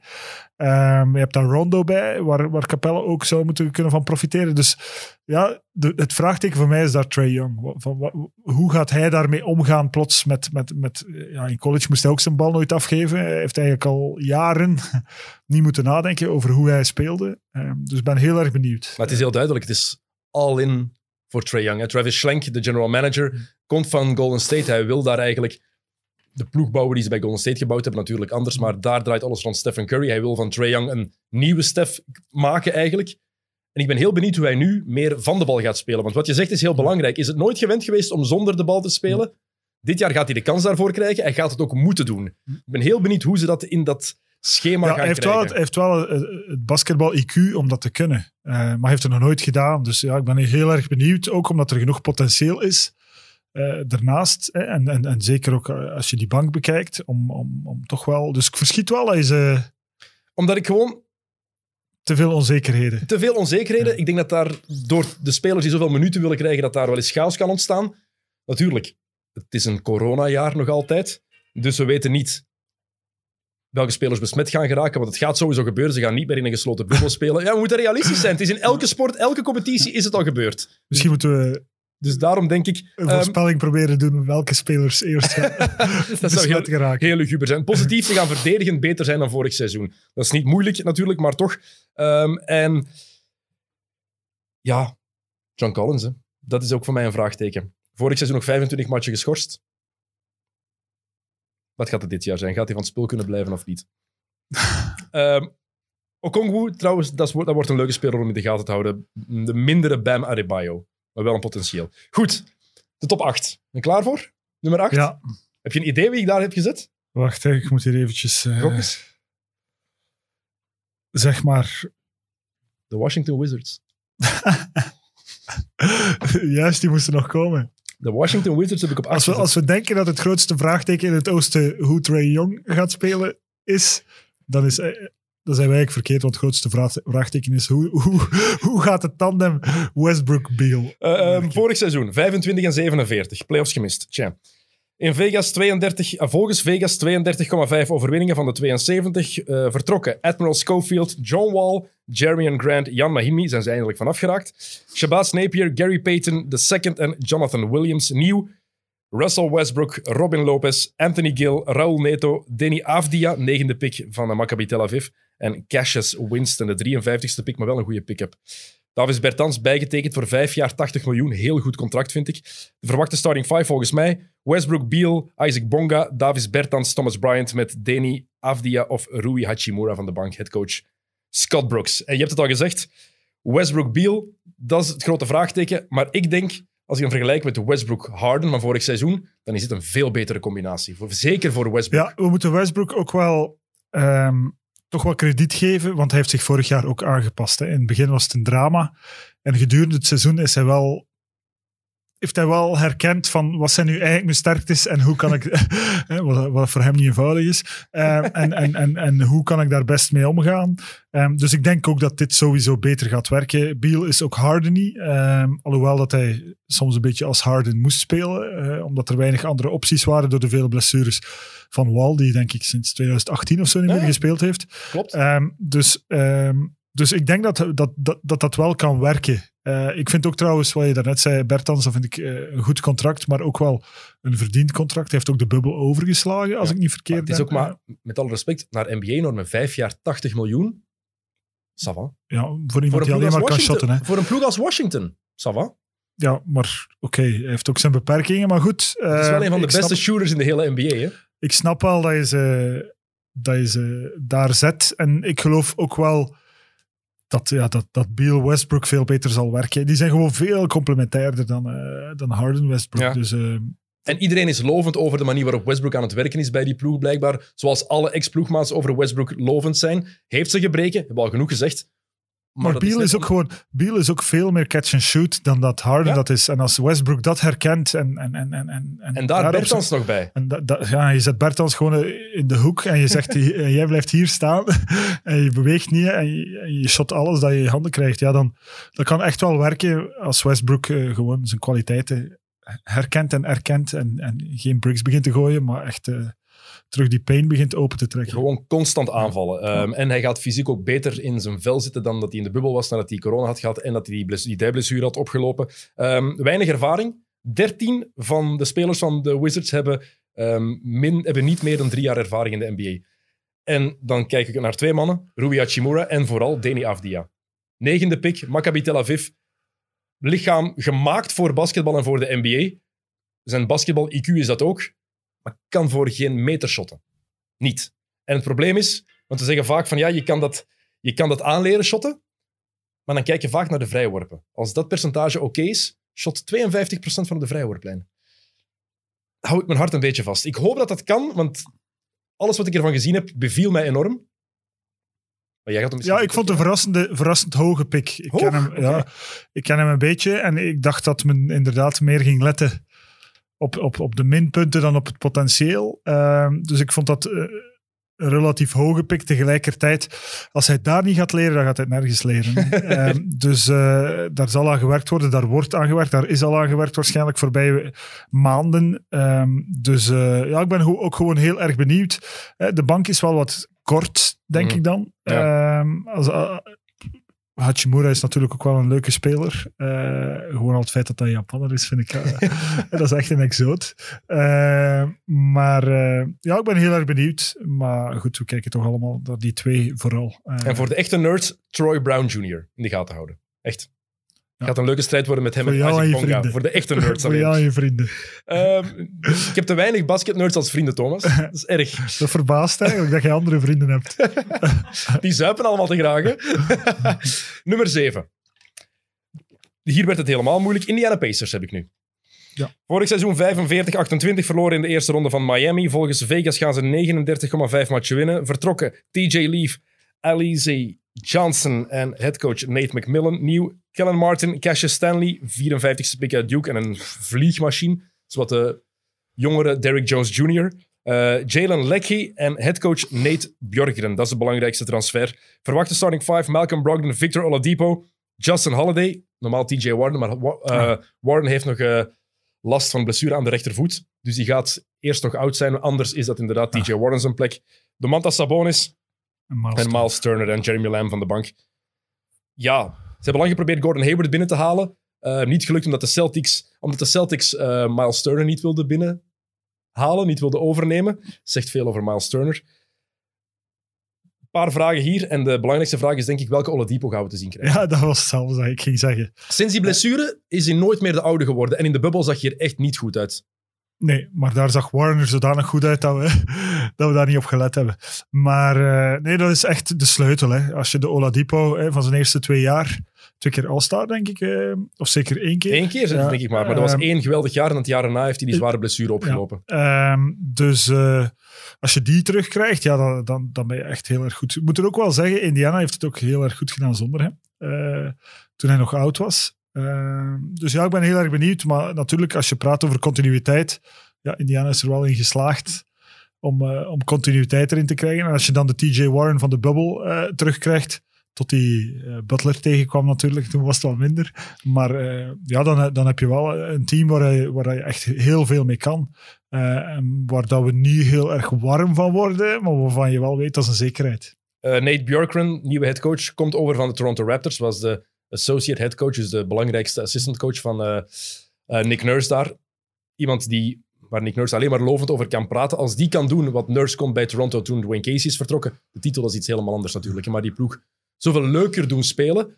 Ehm, je hebt daar Rondo bij, waar, waar Capella ook zou moeten kunnen van profiteren. Dus ja, de, het vraagteken voor mij is daar Trey Young. Van, hoe gaat hij daarmee omgaan plots met... met, met ja, in college moest hij ook zijn bal nooit afgeven. Hij heeft eigenlijk al jaren niet moeten nadenken over hoe hij speelde. Ehm, dus ik ben heel erg benieuwd. Maar het is heel duidelijk, het is all in voor Trae Young. Travis Schlenk, de general manager, komt van Golden State. Hij wil daar eigenlijk de ploeg bouwen die ze bij Golden State gebouwd hebben, natuurlijk anders. Maar daar draait alles rond Stephen Curry. Hij wil van Trae Young een nieuwe Steph maken eigenlijk. En ik ben heel benieuwd hoe hij nu meer van de bal gaat spelen. Want wat je zegt is heel belangrijk. Is het nooit gewend geweest om zonder de bal te spelen? Dit jaar gaat hij de kans daarvoor krijgen. Hij gaat het ook moeten doen. Ik ben heel benieuwd hoe ze dat in dat schema Ja, gaan hij heeft wel, krijgen. het, hij heeft wel het, het basketbal-IQ om dat te kunnen. Eh, maar hij heeft het nog nooit gedaan. Dus ja, ik ben heel erg benieuwd. Ook omdat er genoeg potentieel is. Eh, daarnaast, hè, en, en, en zeker ook eh, als je die bank bekijkt, om, om, om toch wel... Dus ik verschiet wel, is eh, Omdat ik gewoon te veel onzekerheden. te veel onzekerheden. Ik denk dat daar door de spelers die zoveel minuten willen krijgen, dat daar wel eens chaos kan ontstaan. Natuurlijk, het is een coronajaar nog altijd. Dus we weten niet welke spelers besmet gaan geraken. Want het gaat sowieso gebeuren. Ze gaan niet meer in een gesloten bubbel spelen. Ja, we moeten realistisch zijn. Het is in elke sport, elke competitie is het al gebeurd. Misschien moeten we Dus daarom denk ik... een ehm, voorspelling proberen doen welke spelers eerst gaan dat zou heel, geraken. heel luguber zijn. Positief te gaan verdedigen beter zijn dan vorig seizoen. Dat is niet moeilijk natuurlijk, maar toch. Ehm, en ja, John Collins, hè. dat is ook voor mij een vraagteken. Vorig seizoen nog 25 matchen geschorst. Wat gaat het dit jaar zijn? Gaat hij van het spul kunnen blijven of niet? Ehm Okongwu, trouwens, dat wordt een leuke speler om in de gaten te houden. De mindere Bam Adebayo, maar wel een potentieel. Goed, de top 8. Ben je klaar voor? Nummer 8? Ja, Heb je een idee wie ik daar heb gezet? wacht, ik moet hier eventjes... eens. zeg maar... De Washington Wizards. Juist, die moesten nog komen. De Washington Wizards heb ik op 8 Als we, gezet. als we denken dat het grootste vraagteken in het oosten hoe Trey Young gaat spelen is, dan, is, eh, dan zijn wij eigenlijk verkeerd, want het grootste vraag- vraagteken is hoe, hoe, hoe gaat het tandem Westbrook-Beal? Eh, ehm, vorig seizoen, 25 en 47. Playoffs gemist. Tja. In Vegas 32, eh, volgens Vegas 32,5 overwinningen van de 72 eh, vertrokken. Admiral Schofield, John Wall, Jeremy Grant, Jan Mahimi zijn ze eindelijk vanaf geraakt. Shabazz Napier, Gary Payton II en Jonathan Williams nieuw. Russell Westbrook, Robin Lopez, Anthony Gill, Raul Neto, Denny Avdia, negende pick van de Maccabi Tel Aviv. En Cassius Winston, de 53ste pick, maar wel een goede pick-up. Davis Bertans bijgetekend voor vijf jaar 80 miljoen. Heel goed contract, vind ik. De verwachte starting five volgens mij. Westbrook, Beal, Isaac Bonga, Davis Bertans, Thomas Bryant met Denny Avdia of Rui Hachimura van de bank, headcoach Scott Brooks. En je hebt het al gezegd, Westbrook, Beal, dat is het grote vraagteken. Maar ik denk, als ik hem vergelijk met de Westbrook Harden van vorig seizoen, dan is het een veel betere combinatie. Voor, zeker voor Westbrook. Ja, we moeten Westbrook ook wel ehm, toch wel krediet geven, want hij heeft zich vorig jaar ook aangepast. In het begin was het een drama. En gedurende het seizoen is hij wel heeft hij wel herkend van wat zijn nu eigenlijk mijn sterktes en hoe kan ik, wat, wat voor hem niet eenvoudig is, Ehm, en, en, en, en hoe kan ik daar best mee omgaan. Ehm, dus ik denk ook dat dit sowieso beter gaat werken. Beal is ook Harden niet, ehm, alhoewel dat hij soms een beetje als Harden moest spelen, eh, omdat er weinig andere opties waren door de vele blessures van Wall, die denk ik sinds 2018 of zo niet meer Ja. gespeeld heeft. Klopt. Dus, dus ik denk dat dat, dat, dat dat wel kan werken. Eh, ik vind ook trouwens, wat je daarnet zei, Bertans, dat vind ik eh, een goed contract, maar ook wel een verdiend contract. Hij heeft ook de bubbel overgeslagen, als Ja. ik niet verkeerd het is ben. ook maar, met alle respect, naar NBA-normen, vijf jaar 80 miljoen. Ça va. Ja, voor iemand Voor die alleen maar kan shotten. Hè. voor een ploeg als Washington. Ça va. Ja, maar oké, hij heeft ook zijn beperkingen, maar goed. Het is wel eh, een van de beste snap- shooters in de hele NBA. Hè? ik snap wel dat je ze, dat je ze daar zet. En ik geloof ook wel dat, ja, dat, dat Beal Westbrook veel beter zal werken. Die zijn gewoon veel complementairder dan, eh, dan Harden Westbrook. Ja. Dus eh, En iedereen is lovend over de manier waarop Westbrook aan het werken is bij die ploeg, blijkbaar. Zoals alle ex-ploegmaats over Westbrook lovend zijn. Heeft ze gebreken, hebben we al genoeg gezegd. Maar Beal net is, ook om- gewoon Beal is ook veel meer catch and shoot dan dat Harden Ja. dat is. En als Westbrook dat herkent en en en en en, En daar Bertans nog bij. En ja, je zet Bertans gewoon in de hoek en je zegt, jij blijft hier staan en je beweegt niet en je, en je shot alles dat je in je handen krijgt. Ja, dan dat kan echt wel werken als Westbrook eh, gewoon zijn kwaliteiten herkent en erkent en, en geen bricks begint te gooien, maar echt eh, terug die pain begint open te trekken. Gewoon constant aanvallen. Ehm, en hij gaat fysiek ook beter in zijn vel zitten dan dat hij in de bubbel was, nadat hij corona had gehad en dat hij die, bles- die dijblessure had opgelopen. Ehm, weinig ervaring. 13 van de spelers van de Wizards hebben, ehm, min, hebben niet meer dan drie jaar ervaring in de NBA. En dan kijk ik naar twee mannen, Rui Hachimura en vooral Deni Avdia. Negende pick, Maccabi Tel Aviv. Lichaam gemaakt voor basketbal en voor de NBA. Zijn basketbal-IQ is dat ook, maar kan voor geen meter shotten. Niet. En het probleem is, want we zeggen vaak van ja, je kan dat, je kan dat aanleren shotten, maar dan kijk je vaak naar de vrijworpen. Als dat percentage oké is, shot 52% van de vrijworplijn. Hou ik mijn hart een beetje vast. Ik hoop dat dat kan, want alles wat ik ervan gezien heb, beviel mij enorm. Maar jij gaat hem Ja, ik vond een verrassende, verrassend hoge pick. Ik Hoog? ken, hem, ja, ik ken hem een beetje en ik dacht dat men inderdaad meer ging letten op, op, op de minpunten dan op het potentieel. Ehm, dus ik vond dat een relatief hoge pick. Tegelijkertijd, als hij daar niet gaat leren, dan gaat hij nergens leren. Ehm, dus eh, daar zal aan gewerkt worden, daar wordt aan gewerkt, daar is al aan gewerkt waarschijnlijk voorbij maanden. Ehm, dus eh, ja, ik ben ook gewoon heel erg benieuwd. De bank is wel wat kort, denk Mhm. ik dan. Ja. Als, Hachimura is natuurlijk ook wel een leuke speler. Eh, gewoon al het feit dat hij Japaner is, vind ik... eh, dat is echt een exoot. Eh, maar ja, ik ben heel erg benieuwd. Maar goed, we kijken toch allemaal naar die twee vooral. En voor de echte nerds, Troy Brown Jr. in de gaten houden. Echt. Ja. Gaat een leuke strijd worden met hem Voor en Isaac en je Bonga. vrienden. Voor de echte nerds voor alleen. jou en je vrienden. Ehm, ik heb te weinig basketnerds als vrienden, Thomas. Dat is erg. Dat verbaast eigenlijk dat je andere vrienden hebt. Die zuipen allemaal te graag. hè? Nummer 7. Hier werd het helemaal moeilijk. Indiana Pacers heb ik nu. Ja. Vorig seizoen 45-28 verloren in de eerste ronde van Miami. Volgens Vegas gaan ze 39,5 matchen winnen. Vertrokken TJ Leaf, Alize Johnson en headcoach Nate McMillan. Nieuw Kellen Martin, Cassius Stanley, 54ste pick uit Duke en een vliegmachine. Zoals de jongere Derrick Jones Jr. Eh, Jalen Leckie en headcoach Nate Bjorkgren. Dat is de belangrijkste transfer. Verwachte starting five, Malcolm Brogdon, Victor Oladipo, Justin Holiday. Normaal TJ Warden, maar Wa- eh, Warden heeft nog eh, last van blessure aan de rechtervoet. Dus die gaat eerst nog oud zijn. Anders is dat inderdaad TJ Warden zijn plek. Domantas Sabonis En Miles en Miles Turner en Jeremy Lamb van de bank. Ja, hebben lang geprobeerd Gordon Hayward binnen te halen. Eh, niet gelukt omdat de Celtics, omdat de Celtics eh, Miles Turner niet wilden binnenhalen, niet wilden overnemen. Zegt veel over Miles Turner. Een paar vragen hier. En de belangrijkste vraag is denk ik, welke Oladipo gaan we te zien krijgen? Ja, dat was hetzelfde dat ik ging zeggen. Sinds die blessure is hij nooit meer de oude geworden. En in de bubbel zag je er echt niet goed uit. Nee, maar daar zag Warner zodanig goed uit dat we, dat we daar niet op gelet hebben. Maar eh, nee, dat is echt de sleutel. Hè. Als je de Oladipo hè, van zijn eerste twee jaar, twee keer All-Star denk ik, eh, of zeker één keer. Eén keer, Ja, denk ik maar. Maar dat was ehm, één geweldig jaar. En het jaar erna heeft hij die zware blessure opgelopen. Ehm, dus eh, als je die terugkrijgt, ja, dan, dan, dan ben je echt heel erg goed. Ik moet er ook wel zeggen, Indiana heeft het ook heel erg goed gedaan zonder hem. Eh, toen hij nog oud was. Dus ja, ik ben heel erg benieuwd. Maar natuurlijk, als je praat over continuïteit, ja, Indiana is er wel in geslaagd om, uh, om continuïteit erin te krijgen. En als je dan de TJ Warren van de bubbel uh, terugkrijgt, tot die uh, Butler tegenkwam natuurlijk, toen was het wel minder. Maar ja, dan, dan heb je wel een team waar je, waar je echt heel veel mee kan. en waar dat we niet heel erg warm van worden, maar waarvan je wel weet dat is een zekerheid. Nate Bjorkren, nieuwe headcoach, komt over van de Toronto Raptors, was de associate head coach, dus de belangrijkste assistant coach van Nick Nurse daar. Iemand die, waar Nick Nurse alleen maar lovend over kan praten. Als die kan doen wat Nurse kon bij Toronto toen Dwayne Casey is vertrokken. De titel is iets helemaal anders natuurlijk, maar die ploeg zoveel leuker doen spelen.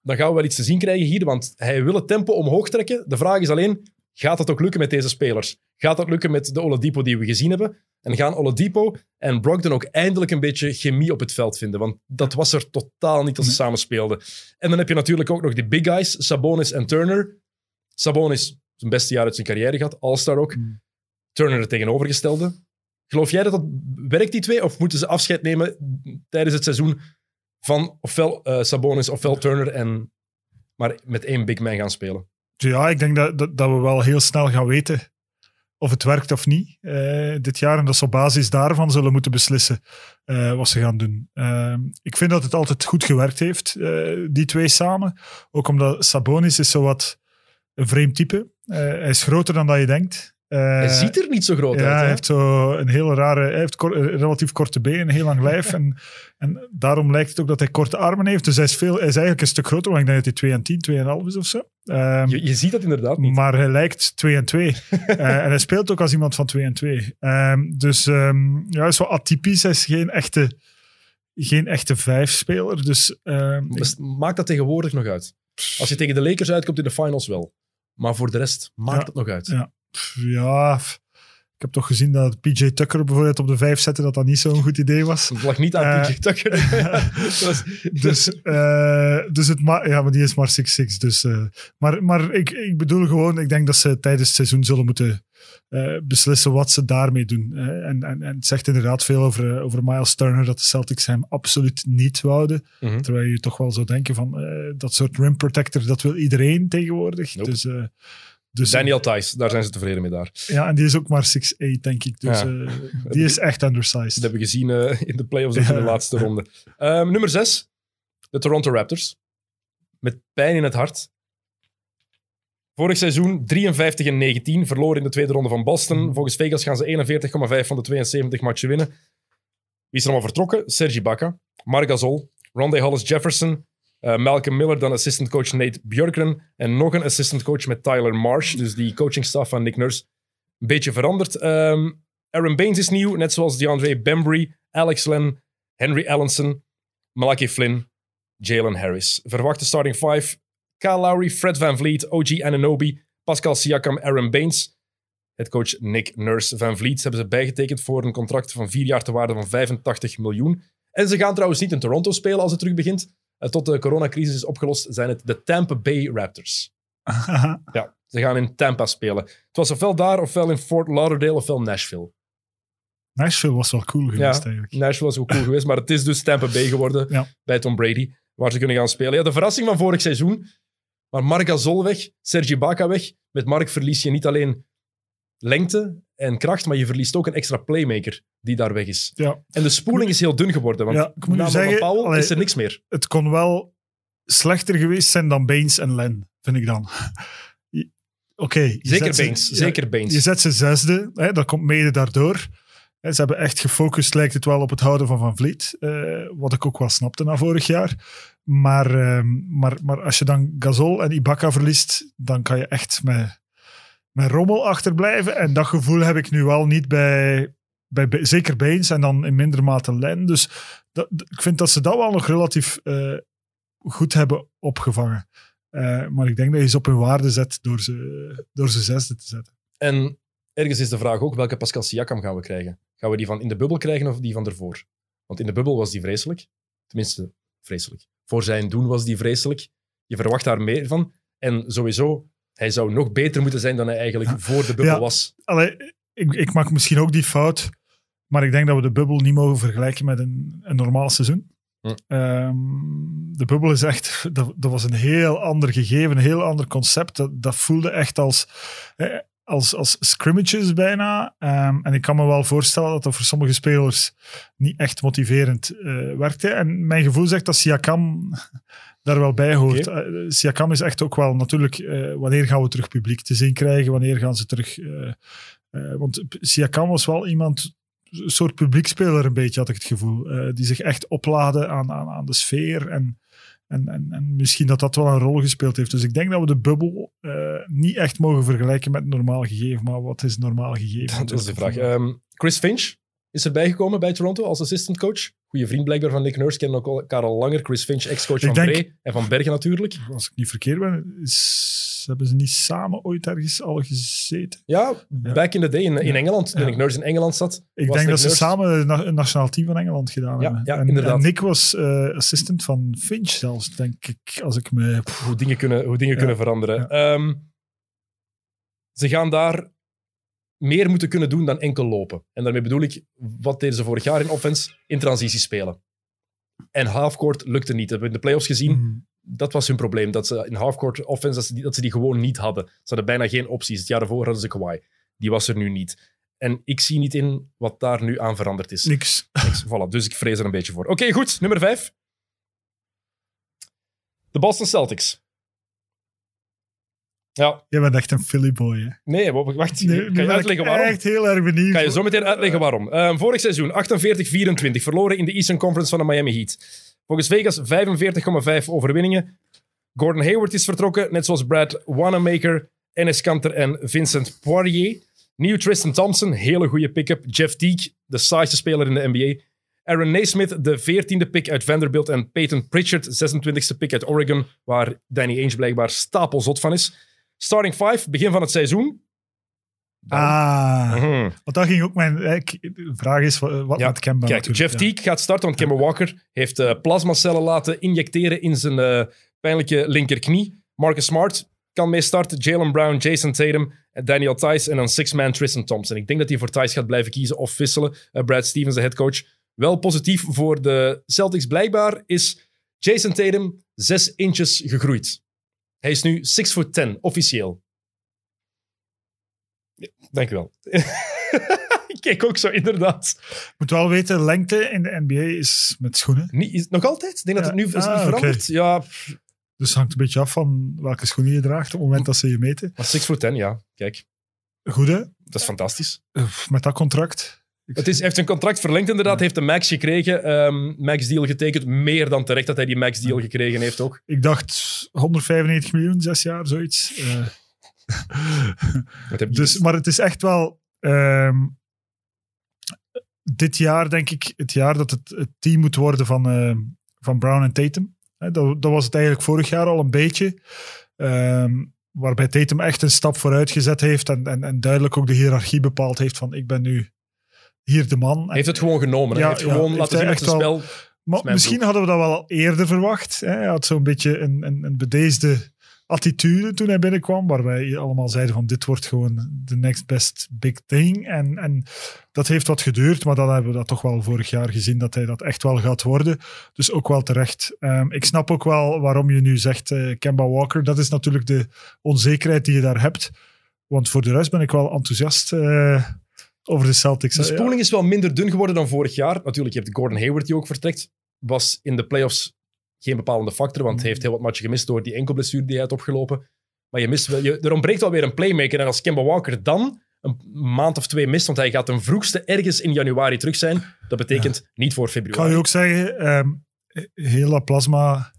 Dan gaan we wel iets te zien krijgen hier, want hij wil het tempo omhoog trekken. De vraag is alleen, gaat dat ook lukken met deze spelers? Gaat dat lukken met de Oladipo die we gezien hebben? En gaan Oladipo en Brogdon ook eindelijk een beetje chemie op het veld vinden? Want dat was er totaal niet als ze samen speelden. En dan heb je natuurlijk ook nog die big guys, Sabonis en Turner. Sabonis zijn beste jaar uit zijn carrière gehad, All-Star ook. Mm. Turner het tegenovergestelde. Geloof jij dat dat werkt, die twee? Of moeten ze afscheid nemen tijdens het seizoen van ofwel uh, Sabonis ofwel Turner en maar met één big man gaan spelen? Ja, ik denk dat, dat, dat we wel heel snel gaan weten of het werkt of niet uh, dit jaar. En dat ze op basis daarvan zullen moeten beslissen uh, wat ze gaan doen. Uh, ik vind dat het altijd goed gewerkt heeft, die twee samen. Ook omdat Sabonis is zowat een vreemd type. hij is groter dan dat je denkt. Hij ziet er niet zo groot ja, uit. Hij heeft zo een hele rare, hij heeft relatief korte benen, een heel lang lijf. en, en daarom lijkt het ook dat hij korte armen heeft. Dus hij is, veel, hij is eigenlijk een stuk groter, want ik denk dat hij 2 en 10, 2,5 is of zo. Um, je, je, ziet dat inderdaad niet. Maar hij lijkt 2 en 2. uh, en hij speelt ook als iemand van 2 en 2. Um, dus um, ja, hij is wel atypisch. Hij is geen echte, geen echte vijf-speler. Dus, dus maakt dat tegenwoordig nog uit? Als je tegen de Lakers uitkomt in de finals wel. Maar voor de rest maakt ja, het nog uit. Ja, ja ik heb toch gezien dat PJ Tucker bijvoorbeeld op de vijf zette, dat dat niet zo'n goed idee was. Het lag niet aan uh, PJ Tucker. dus, uh, dus het ja, maar die is maar 6'6. Dus, uh, maar maar ik, ik bedoel gewoon, ik denk dat ze tijdens het seizoen zullen moeten beslissen wat ze daarmee doen. en, en, en het zegt inderdaad veel over, over Miles Turner, dat de Celtics hem absoluut niet wouden. Mm -hmm. Terwijl je toch wel zou denken van, dat soort rim protector, dat wil iedereen tegenwoordig. Nope. Dus... Dus, Daniel Thijs, daar zijn ze tevreden mee daar. Ja, en die is ook maar 6'8, denk ik. Dus ja. uh, die is echt undersized. Dat hebben we gezien uh, in de playoffs ja. in de laatste ronde. Um, nummer 6, de Toronto Raptors. Met pijn in het hart. Vorig seizoen 53 en 19, verloren in de tweede ronde van Boston. Volgens Vegas gaan ze 41,5 van de 72 matchen winnen. Wie is er allemaal vertrokken? Sergi Baca, Marc Gasol, Rondé Hollis Jefferson, uh, Malcolm Miller, dan assistant coach Nate Björkren. En nog een assistant coach met Tyler Marsh. Dus die coachingstaf van Nick Nurse een beetje veranderd. Um, Aaron Baines is nieuw, net zoals DeAndre Bembry, Alex Len, Henry Allenson, Malachi Flynn, Jalen Harris. Verwachte starting five. Kyle Lowry, Fred Van Vliet, OG Ananobi, Pascal Siakam, Aaron Baines. Het coach Nick Nurse Van Vliet hebben ze bijgetekend voor een contract van vier jaar te waarde van 85 miljoen. En ze gaan trouwens niet in Toronto spelen als het terug begint. Uh, tot de coronacrisis is opgelost, zijn het de Tampa Bay Raptors. ja, ze gaan in Tampa spelen. Het was ofwel daar, ofwel in Fort Lauderdale, ofwel Nashville. Nashville was wel cool geweest ja, eigenlijk. Nashville was wel cool geweest, maar het is dus Tampa Bay geworden ja. bij Tom Brady, waar ze kunnen gaan spelen. Ja, de verrassing van vorig seizoen, maar Marc Gasol weg, Sergi Baca weg. Met Marc verlies je niet alleen lengte en kracht, maar je verliest ook een extra playmaker die daar weg is. Ja. En de spoeling is heel dun geworden, want ja, ik moet na zeggen, Powell allee, is er niks meer. Het kon wel slechter geweest zijn dan Baines en Len, vind ik dan. Oké. Okay, zeker Baines, ze, zeker ja, Baines. Je zet ze zesde, hè, dat komt mede daardoor. Ze hebben echt gefocust, lijkt het wel, op het houden van Van Vliet. Uh, wat ik ook wel snapte na vorig jaar. Maar, uh, maar, maar als je dan Gasol en Ibaka verliest, dan kan je echt met, met rommel achterblijven. En dat gevoel heb ik nu wel niet bij, bij, zeker Baines en dan in minder mate Len. Dus ik vind dat ze dat wel nog relatief uh, goed hebben opgevangen. Uh, maar ik denk dat je ze op hun waarde zet door ze, door ze zesde te zetten. En ergens is de vraag ook, welke Pascal Siakam gaan we krijgen? Gaan we die van in de bubbel krijgen of die van ervoor? Want in de bubbel was die vreselijk. Tenminste, vreselijk. Voor zijn doen was die vreselijk. Je verwacht daar meer van. En sowieso, hij zou nog beter moeten zijn dan hij eigenlijk voor de bubbel was. Allee, ik, ik maak misschien ook die fout, maar ik denk dat we de bubbel niet mogen vergelijken met een, een normaal seizoen. Hm. Ehm, de bubbel is echt, dat, dat was een heel ander gegeven, een heel ander concept. Dat, dat voelde echt als, als, als scrimmages bijna. Ehm, en ik kan me wel voorstellen dat dat voor sommige spelers niet echt motiverend eh, werkte. En mijn gevoel zegt dat Siakam daar wel bij hoort. Oké. Eh, Siakam is echt ook wel natuurlijk, eh, wanneer gaan we terug publiek te zien krijgen? Wanneer gaan ze terug... eh, want Siakam was wel iemand, een soort publiekspeler een beetje, had ik het gevoel. die zich echt opladen aan, aan, aan de sfeer. En, en, en, en misschien dat dat wel een rol gespeeld heeft. Dus ik denk dat we de bubbel niet echt mogen vergelijken met normaal gegeven. Maar wat is normaal gegeven? Dat is de vraag. Ehm, Chris Finch is erbij gekomen bij Toronto als assistant coach. Goeie vriend blijkbaar van Nick Nurse, kennen elkaar al langer. Chris Finch, ex-coach Ik van denk- Bree en van Bergen natuurlijk. Als ik niet verkeerd ben, is, hebben ze niet samen ooit ergens al gezeten? Ja, back in the day in, in Engeland, toen Ja. Nick Nurse in Engeland zat. Ik denk Nick dat ze samen na- een nationaal team van Engeland gedaan Ja, hebben. ja, en, inderdaad. en Nick was eh, assistant van Finch zelfs, denk ik. Als ik me... hoe dingen kunnen, hoe dingen kunnen veranderen. Ehm, ze gaan daar meer moeten kunnen doen dan enkel lopen. En daarmee bedoel ik, wat deden ze vorig jaar in offense? In transitie spelen. En halfcourt lukte niet. Dat hebben we in de playoffs gezien. Hmm. Dat was hun probleem. Dat ze in halfcourt offense, dat ze, die, dat ze die gewoon niet hadden. Ze hadden bijna geen opties. Het jaar daarvoor hadden ze Kawhi. Die was er nu niet. En ik zie niet in wat daar nu aan veranderd is. Niks. Niks. Voilà, dus ik vrees er een beetje voor. Oké, goed. Nummer vijf. De Boston Celtics. Ja, Je bent echt een Philly boy, hè? nee, wa- wacht. Nu kan je uitleggen waarom? echt heel erg benieuwd. Kan je zo meteen uitleggen waarom. Ehm, vorig seizoen 48-24, verloren in de Eastern Conference van de Miami Heat. Volgens Vegas 45,5 overwinningen. Gordon Hayward is vertrokken, net zoals Brad Wanamaker, Enes Kanter en Vincent Poirier. Nieuw Tristan Thompson, hele goede pick-up. Jeff Teague, de saaiste speler in de NBA. Aaron Naismith, de 14e pick uit Vanderbilt. En Peyton Pritchard, 26e pick uit Oregon, waar Danny Ainge blijkbaar stapelzot van is. Starting 5, begin van het seizoen. Ah, Mhm. want dat ging ook mijn... eh, De vraag is, wat Ja, met Kemba Kijk, Jeff ja. Teague gaat starten, want Kemba Walker heeft eh, plasmacellen laten injecteren in zijn eh, pijnlijke linkerknie. Marcus Smart kan mee starten. Jalen Brown, Jason Tatum, Daniel Tice en dan six-man Tristan Thompson. Ik denk dat hij voor Tice gaat blijven kiezen of wisselen. Brad Stevens, de headcoach. Wel positief voor de Celtics blijkbaar is Jason Tatum 6 inches gegroeid. Hij is nu 6 foot 10, officieel. Ja, Dank u wel. Ik kijk ook zo, inderdaad. Je moet wel weten, lengte in de NBA is met schoenen. Niet, is, nog altijd? Ik denk dat het nu is Ah, niet veranderd. Ja, Dus het hangt een beetje af van welke schoenen je draagt op het moment dat ze je meten. maar 6 foot 10, ja. Kijk, Goed, hè? dat is fantastisch. Met dat contract. Het is, heeft zijn contract verlengd inderdaad, heeft een max gekregen. ehm, max deal getekend. Meer dan terecht dat hij die max deal gekregen heeft ook. Ik dacht 195 miljoen, zes jaar, zoiets. Eh, je dus, maar het is echt wel... ehm, dit jaar, denk ik, het jaar dat het, het team moet worden van, eh, van Brown en Tatum. Dat, dat was het eigenlijk vorig jaar al een beetje. Ehm, waarbij Tatum echt een stap vooruit gezet heeft en, en, en duidelijk ook de hiërarchie bepaald heeft van ik ben nu hier de man. Hij heeft het gewoon genomen. hè. Ja, hij heeft ja, gewoon heeft laten zien echt wel- spel. Maar misschien hadden we dat wel eerder verwacht. Hè? Hij had zo'n beetje een, een, een bedeesde attitude toen hij binnenkwam, waar wij allemaal zeiden van dit wordt gewoon de next best big thing. En, en dat heeft wat geduurd, maar dan hebben we dat toch wel vorig jaar gezien dat hij dat echt wel gaat worden. Dus ook wel terecht. Ehm, ik snap ook wel waarom je nu zegt eh, Kemba Walker. Dat is natuurlijk de onzekerheid die je daar hebt. Want voor de rest ben ik wel enthousiast eh, over de Celtics. De Ja, spoeling is wel minder dun geworden dan vorig jaar. Natuurlijk, je hebt Gordon Hayward die ook vertrekt. Was in de playoffs geen bepalende factor, want hij heeft heel wat matchen gemist door die enkelblessure die hij had opgelopen. Maar je mist wel, je, er ontbreekt wel weer een playmaker. En als Kemba Walker dan een maand of twee mist, want hij gaat ten vroegste ergens in januari terug zijn, dat betekent niet voor Ik kan februari. je ook zeggen, ehm heel dat plasma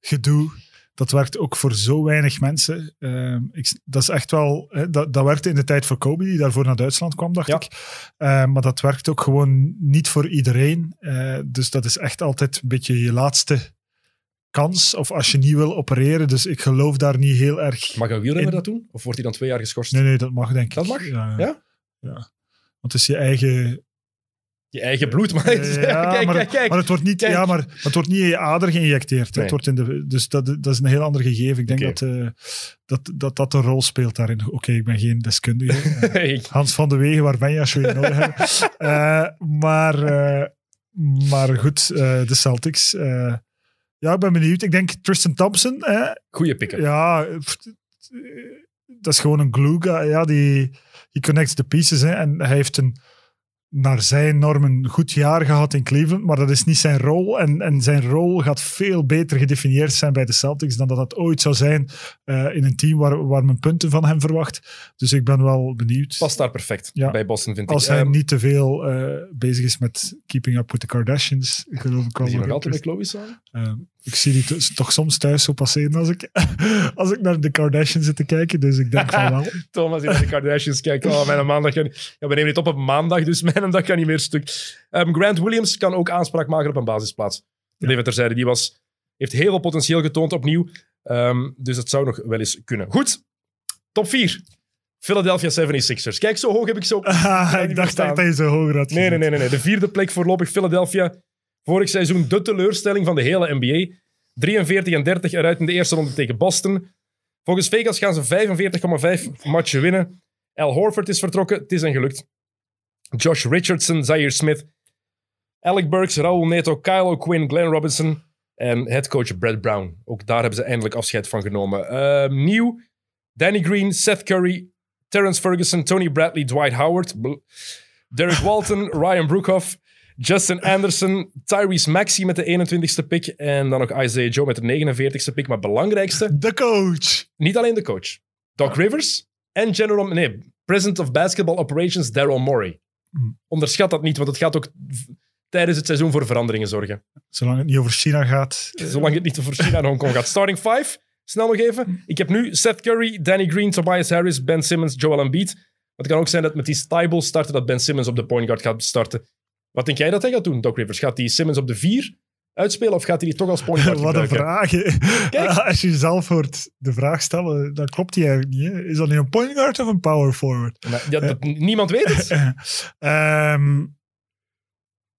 gedoe, dat werkt ook voor zo weinig mensen. Ehm, ik, dat is echt wel, hè, dat, dat werkte in de tijd voor Kobe, die daarvoor naar Duitsland kwam, dacht Ja. ik. Ehm, maar dat werkt ook gewoon niet voor iedereen. Eh, dus dat is echt altijd een beetje je laatste kans, of als je niet wil opereren. Dus ik geloof daar niet heel erg. Mag een wielrenner dat doen? Of wordt hij dan twee jaar geschorst? Nee, nee, dat mag denk ik. Dat mag? Ja? Ja? ja. Want het is je eigen Je eigen bloed, maar... Ja, kijk, maar, kijk, kijk. maar het wordt niet, ja, maar het wordt niet in je ader geïnjecteerd. Nee. Het wordt in de, dus dat, dat is een heel ander gegeven. Ik denk dat, eh, dat, dat dat een rol speelt daarin. Oké, ik ben geen deskundige. Eh, Hans van de Wegen, waar ben je als we je nodig hebben? Eh, maar eh, Maar goed, eh, de Celtics. eh, ja, ik ben benieuwd. Ik denk Tristan Thompson. Hè, Goeie pikken. ja, eh, dat is gewoon een glue guy. Ja, die, die connects the pieces. Hè, en hij heeft een, naar zijn normen een goed jaar gehad in Cleveland, maar dat is niet zijn rol. En, en zijn rol gaat veel beter gedefinieerd zijn bij de Celtics dan dat dat ooit zou zijn eh, in een team waar, waar men punten van hem verwacht. Dus ik ben wel benieuwd. Past daar perfect Ja. bij Boston, vind Als ik. hij Ehm, niet te veel eh, bezig is met keeping up with the Kardashians, geloof ik wel. is hij nog dat altijd ik- Chloe samen? Ik zie die to- toch soms thuis zo passeren als ik, als ik naar de Kardashians zit te kijken. Dus ik denk van wel. Thomas die naar de Kardashians kijkt. Oh, mijn maandag kan. Ja, we nemen dit op op maandag, dus mijn dag kan niet meer stuk. Ehm, Grant Williams kan ook aanspraak maken op een basisplaats. Dat even terzijde. Die was, heeft heel veel potentieel getoond opnieuw. Ehm, dus het zou nog wel eens kunnen. Goed, top 4. Philadelphia 76ers. Kijk, zo hoog heb ik. Ah, niet ik dacht echt dat je zo hoger had Nee, nee, nee, nee. De vierde plek voorlopig Philadelphia. Vorig seizoen de teleurstelling van de hele NBA. 43 en 30 eruit in de eerste ronde tegen Boston. Volgens Vegas gaan ze 45,5 matchen winnen. Al Horford is vertrokken. Het is hen gelukt. Josh Richardson, Zaire Smith, Alec Burks, Raul Neto, Kyle Quinn, Glenn Robinson en headcoach Brad Brown. Ook daar hebben ze eindelijk afscheid van genomen. Eh, nieuw, Danny Green, Seth Curry, Terrence Ferguson, Tony Bradley, Dwight Howard, Derek Walton, Ryan Brookhoff, Justin Anderson, Tyrese Maxey met de 21ste pick en dan nog Isaiah Joe met de 49ste pick. Maar belangrijkste, De coach. niet alleen de coach. Doc Rivers en general, nee, president of basketball operations Daryl Morey. Hmm. Onderschat dat niet, want het gaat ook tijdens het seizoen voor veranderingen zorgen. Zolang het niet over China gaat. Zolang het niet over China en Hongkong gaat. Starting five, snel nog even. Ik heb nu Seth Curry, Danny Green, Tobias Harris, Ben Simmons, Joel Embiid. Maar het kan ook zijn dat met die Stybel starten, dat Ben Simmons op de point guard gaat starten. Wat denk jij dat hij gaat doen, Doc Rivers? Gaat hij Simmons op de vier uitspelen of gaat hij die toch als point guard Wat een vraag. Kijk. Als je zelf hoort de vraag stellen, dan klopt die eigenlijk niet. Hè? Is dat nu een point guard of een power forward? Maar ja, dat- niemand weet het. Ehm,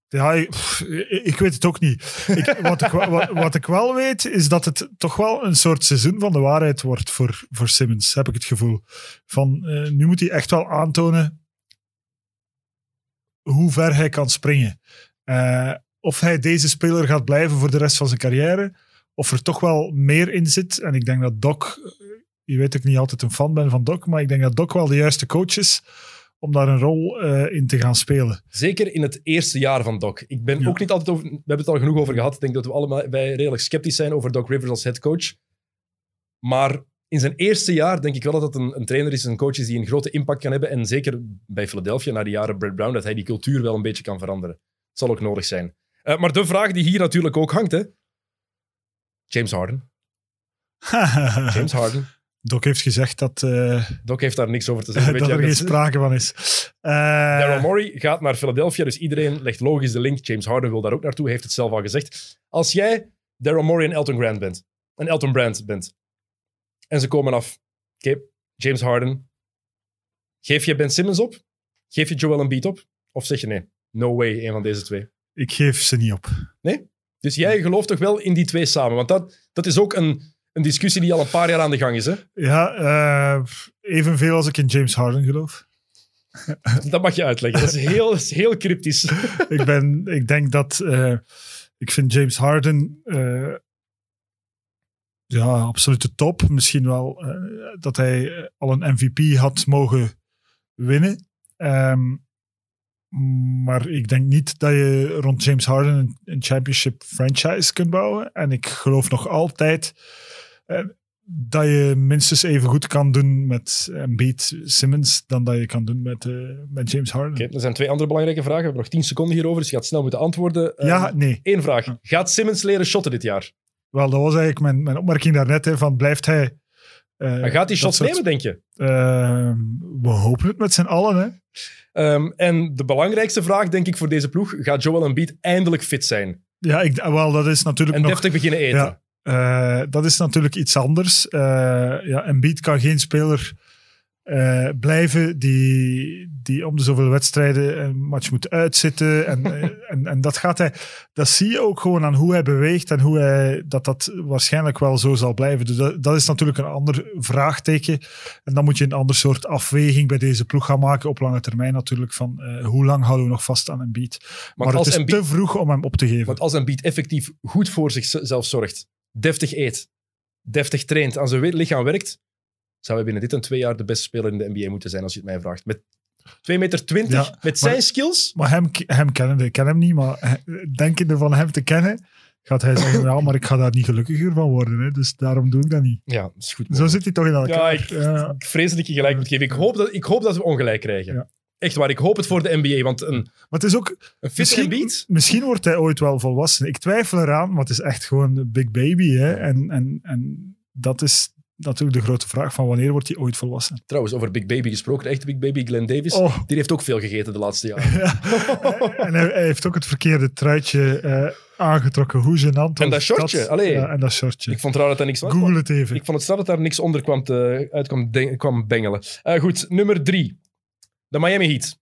ja, ik, weet het ook niet. Ik, wat, ik, wa- wat, wat ik wel weet, is dat het toch wel een soort seizoen van de waarheid wordt voor, voor Simmons, heb ik het gevoel. Van, eh, nu moet hij echt wel aantonen hoe ver hij kan springen. Eh, of hij deze speler gaat blijven voor de rest van zijn carrière, of er toch wel meer in zit. En ik denk dat Doc, eh, je weet dat ik niet altijd een fan ben van Doc, maar ik denk dat Doc wel de juiste coach is om daar een rol eh, in te gaan spelen. Zeker in het eerste jaar van Doc. Ik ben Ja. ook niet altijd over... We hebben het al genoeg over gehad. Ik denk dat we allemaal wij redelijk sceptisch zijn over Doc Rivers als headcoach. Maar in zijn eerste jaar denk ik wel dat het een, een trainer is, een coach is die een grote impact kan hebben. En zeker bij Philadelphia, na de jaren Brad Brown, dat hij die cultuur wel een beetje kan veranderen. Het zal ook nodig zijn. Eh, maar de vraag die hier natuurlijk ook hangt, hè. James Harden. James Harden. Doc heeft gezegd dat, eh, Doc heeft daar niks over te zeggen. weet dat er geen sprake van is. Eh, Daryl Morey gaat naar Philadelphia, dus iedereen legt logisch de link. James Harden wil daar ook naartoe, heeft het zelf al gezegd. Als jij Daryl Morey en Elton Grant bent, en Elton Brand bent, en ze komen af, oké, James Harden, geef je Ben Simmons op? Geef je Joel Embiid op? Of zeg je nee, no way, een van deze twee? ik geef ze niet op. Dus jij gelooft toch wel in die twee samen? Want dat, dat is ook een, een discussie die al een paar jaar aan de gang is. Hè? Ja, eh, evenveel als ik in James Harden geloof. Dat mag je uitleggen. Dat is heel, dat is heel cryptisch. ik, ben, ik denk dat... eh, ik vind James Harden... eh, ja, absolute top. Misschien wel eh, dat hij eh, al een MVP had mogen winnen. Ehm, maar ik denk niet dat je rond James Harden een, een championship franchise kunt bouwen. En ik geloof nog altijd eh, dat je minstens even goed kan doen met Embiid Simmons dan dat je kan doen met, met James Harden. Er zijn twee andere belangrijke vragen. We hebben nog tien seconden hierover, dus je gaat snel moeten antwoorden. Ja, Ehm, nee. Eén vraag. Gaat Simmons leren shotten dit jaar? Wel, dat was eigenlijk mijn, mijn opmerking daarnet. Hè, van blijft hij... eh, En gaat hij shots soort- nemen, denk je? Ehm, we hopen het met z'n allen. Hè. Ehm, en de belangrijkste vraag, denk ik, voor deze ploeg, gaat Joel Embiid eindelijk fit zijn? Ja, ik, wel, dat is natuurlijk En nog... deftig beginnen eten? Ja. Eh, dat is natuurlijk iets anders. Eh ja, Embiid kan geen speler eh, blijven, die, die om de zoveel wedstrijden een match moet uitzitten. En, eh, en, en dat gaat hij, dat zie je ook gewoon aan hoe hij beweegt en hoe hij, dat dat waarschijnlijk wel zo zal blijven. Dus dat, dat is natuurlijk een ander vraagteken. En dan moet je een ander soort afweging bij deze ploeg gaan maken op lange termijn natuurlijk. Van eh, hoe lang houden we nog vast aan een beat? Maar, het is Embiid- te vroeg om hem op te geven. Want als een beat effectief goed voor zichzelf zorgt, deftig eet, deftig traint, aan zijn lichaam werkt, zou hij binnen dit en twee jaar de beste speler in de NBA moeten zijn, als je het mij vraagt. Met 2,20 meter, Ja, met zijn skills. Maar hem, hem kennen, ik ken hem niet, maar eh, denkende van hem te kennen, gaat hij zeggen, ja, maar ik ga daar niet gelukkiger van worden. Hè, dus daarom doe ik dat niet. Ja, dat is goed. Zo zit hij toch in elkaar. Ja, ik, Ja. ik vrees dat ik je gelijk moet geven. Ik hoop dat, ik hoop dat we ongelijk krijgen. Ja. Echt waar, ik hoop het voor de NBA. Want een, Maar het is ook, een fit misschien, misschien wordt hij ooit wel volwassen. Ik twijfel eraan, maar het is echt gewoon een big baby. Hè, en, en, en dat is natuurlijk de grote vraag van wanneer wordt hij ooit volwassen? Trouwens, over Big Baby gesproken, de echte Big Baby, Glenn Davis, Oh, die heeft ook veel gegeten de laatste jaren. ja. en hij, hij heeft ook het verkeerde truitje eh, aangetrokken. Hoe gênant En dat shortje, allee. Ja, en dat shortje. Ik vond raar dat daar niks was. Google het even. Ik vond het straf dat daar niks onder kwam, te, uit kwam, kwam bengelen. Eh, goed, nummer drie. De Miami Heat.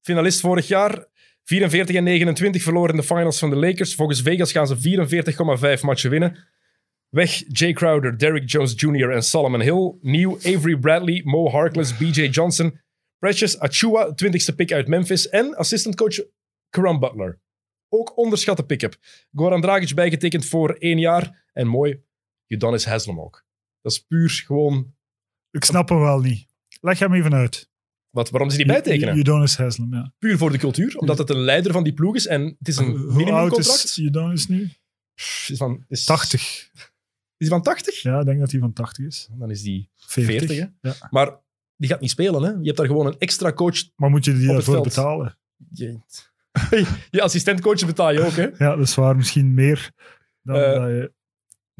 Finalist vorig jaar. 44 en 29 verloren in de finals van de Lakers. Volgens Vegas gaan ze 44,5 matchen winnen. Weg Jay Crowder, Derrick Jones Jr. en Solomon Hill. Nieuw Avery Bradley, Mo Harkless, BJ Johnson. Precious Achua, 20ste pick uit Memphis. En assistantcoach Caron Butler. Ook onderschatte pick-up. Goran Dragic bijgetekend voor één jaar. En mooi, Udonis Haslem ook. Dat is puur gewoon... Ik snap hem wel niet. Leg hem even uit. Wat, waarom ze die bijtekenen? Udonis Haslem, ja. Puur voor de cultuur. Omdat het een leider van die ploeg is. En het is een Hoe oud minimumcontract. is Udonis nu? Is van, is, 80. Is hij van 80? Ja, ik denk dat hij van 80 is. Dan is die 40. 40. hè? Ja. Maar die gaat niet spelen. Hè? Je hebt daar gewoon een extra coach. Maar moet je die daarvoor veld. betalen? Je, je assistentcoach betaal je ook. Hè? Ja, dat is waar. Misschien meer dan Eh, dat je...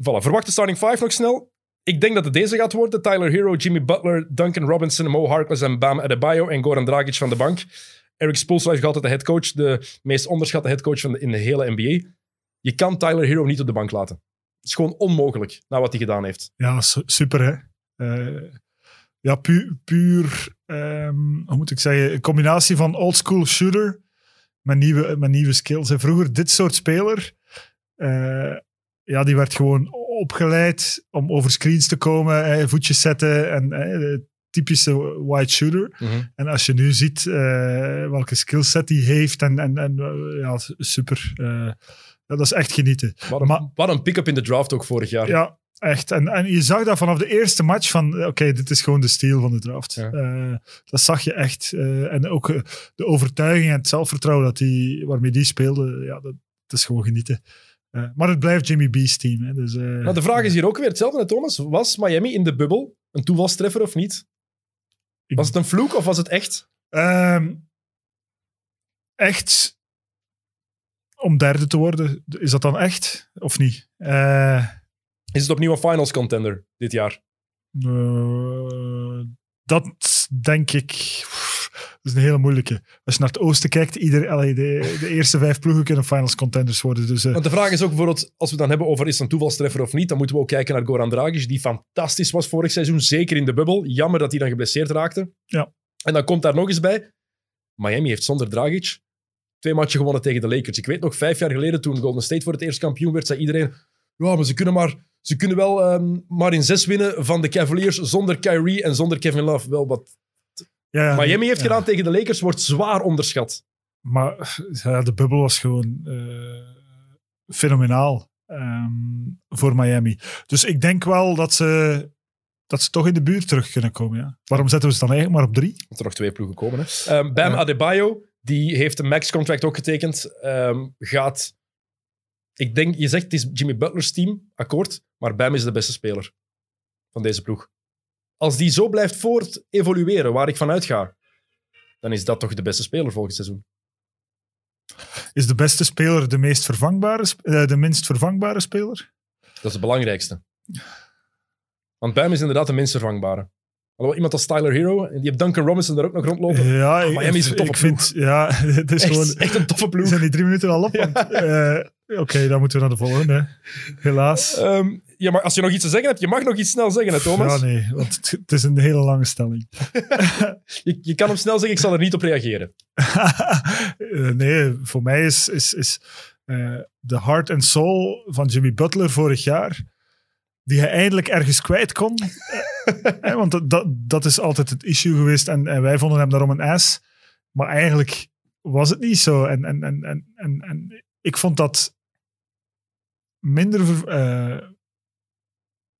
Voilà, verwachte starting 5 nog snel. Ik denk dat het deze gaat worden. Tyler Hero, Jimmy Butler, Duncan Robinson, Mo Harkless en Bam Adebayo en Goran Dragic van de bank. Eric Spoelstra is nog altijd de headcoach, de meest onderschatte headcoach van de, in de hele NBA. Je kan Tyler Hero niet op de bank laten. Het is gewoon onmogelijk, na wat hij gedaan heeft. Ja, su- super hè. Eh, ja, puur, puur ehm, hoe moet ik zeggen, een combinatie van oldschool shooter met nieuwe, met nieuwe skills. En vroeger, dit soort speler, eh, ja, die werd gewoon opgeleid om over screens te komen, eh, voetjes zetten en typische wide shooter. En als je nu ziet eh, welke skillset hij heeft en, en, en ja, super. Dat is echt genieten. Wat een, Maar- wat een pick-up in de draft ook vorig jaar. Ja, echt. En, en je zag dat vanaf de eerste match van, oké, dit is gewoon de stijl van de draft. Ja. Eh, dat zag je echt. Eh, en ook eh, de overtuiging en het zelfvertrouwen dat die, waarmee die speelde, ja, dat, dat is gewoon genieten. Eh, maar het blijft Jimmy B's team. Hè, dus, eh, Maar de vraag is hier ook weer hetzelfde, Thomas. Was Miami in de bubbel een toevalstreffer of niet? Was het een vloek of was het echt? Ehm, echt om derde te worden, is dat dan echt of niet? Eh, Is het opnieuw een finals contender dit jaar? Eh, dat denk ik. pff, Dat is een hele moeilijke. Als je naar het oosten kijkt, ieder, allee, de, de eerste vijf ploegen kunnen finals contenders worden. Dus, eh, Want de vraag is ook bijvoorbeeld, als we het dan hebben over is het een toevalstreffer of niet, dan moeten we ook kijken naar Goran Dragic, die fantastisch was vorig seizoen, zeker in de bubbel. Jammer dat hij dan geblesseerd raakte. Ja. En dan komt daar nog eens bij, Miami heeft zonder Dragic twee matchen gewonnen tegen de Lakers. Ik weet nog, vijf jaar geleden, toen Golden State voor het eerst kampioen werd, zei iedereen, ja, maar ze kunnen, maar, ze kunnen wel ehm, maar in zes winnen van de Cavaliers zonder Kyrie en zonder Kevin Love. Wel, wat ja, Miami heeft ja. gedaan tegen de Lakers wordt zwaar onderschat. Maar ja, de bubbel was gewoon eh, fenomenaal ehm, voor Miami. Dus ik denk wel dat ze, dat ze toch in de buurt terug kunnen komen. Ja. Waarom zetten we ze dan eigenlijk maar op drie? Dat er nog twee ploegen komen. Hè. Ehm, Bam. Adebayo, die heeft een max-contract ook getekend. Ehm, gaat... Ik denk, je zegt het is Jimmy Butler's team, akkoord. Maar Bam is de beste speler van deze ploeg. Als die zo blijft voort evolueren, waar ik van uitga, dan is dat toch de beste speler volgend seizoen. Is de beste speler de, meest vervangbare, eh, de minst vervangbare speler? Dat is het belangrijkste. Want Bam is inderdaad de minst vervangbare. Alhoewel, iemand als Tyler Hero, en die heeft Duncan Robinson daar ook nog rondlopen. Ja, ik, Miami is een toffe ik vind, ja, het is gewoon, Echt, echt een toffe ploeg. zijn die drie minuten al op? eh, Oké, dan moeten we naar de volgende. Helaas. Ehm, je mag, als je nog iets te zeggen hebt, je mag nog iets snel zeggen, hè, Thomas. Ja, nee, want het, het is een hele lange stelling. Je, je kan hem snel zeggen, ik zal er niet op reageren. Eh, nee, voor mij is, is, is eh, de heart and soul van Jimmy Butler vorig jaar, die hij eindelijk ergens kwijt kon. Eh, want dat- dat, dat is altijd het issue geweest en, en wij vonden hem daarom een ass. Maar eigenlijk was het niet zo. En, en, en, en, en, en ik vond dat minder ver- eh,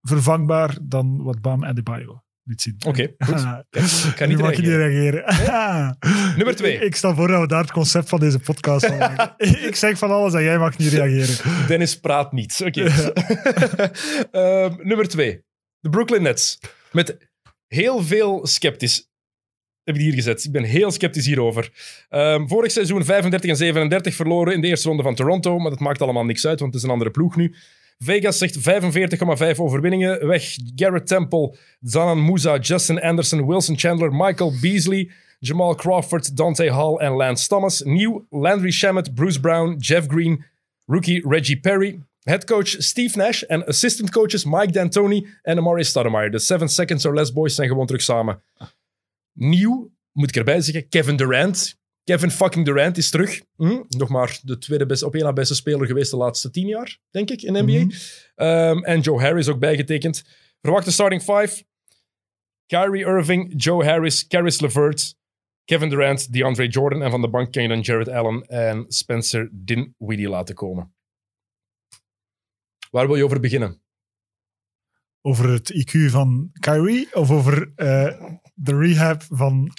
vervangbaar dan wat Bam Adebayo liet zien. Oké, goed. Ah, Ik ga niet mag reageren. Nummer twee. Ik, stel voor dat we daar het concept van deze podcast van maken. ik zeg van alles en jij mag niet reageren. Dennis praat niet. Oké. Ehm, nummer twee. De Brooklyn Nets. Met heel veel sceptisch. Heb ik hier gezet. Ik ben heel sceptisch hierover. Ehm, vorig seizoen 35 en 37 verloren in de eerste ronde van Toronto. Maar dat maakt allemaal niks uit, want het is een andere ploeg nu. Vegas zegt 45,5 overwinningen. Weg Garrett Temple, Zanan Musa, Justin Anderson, Wilson Chandler, Michael Beasley, Jamal Crawford, Dante Hall en Lance Thomas. Nieuw Landry Shamet, Bruce Brown, Jeff Green, rookie Reggie Perry. Headcoach Steve Nash en assistant coaches Mike D'Antoni en Amari Stoudemire. De Seven Seconds or Less Boys zijn gewoon terug samen. Nieuw, moet ik erbij zeggen, Kevin Durant. Kevin fucking Durant is terug. Hm? Nog maar de tweede beste, op één na beste speler geweest de laatste tien jaar, denk ik, in de NBA. Mhm. Ehm, en Joe Harris ook bijgetekend. Verwachte starting five. Kyrie Irving, Joe Harris, Caris LeVert, Kevin Durant, DeAndre Jordan. En van de bank kan je dan Jared Allen en Spencer Dinwiddie laten komen. Waar wil je over beginnen? Over het IQ van Kyrie of over eh, de rehab van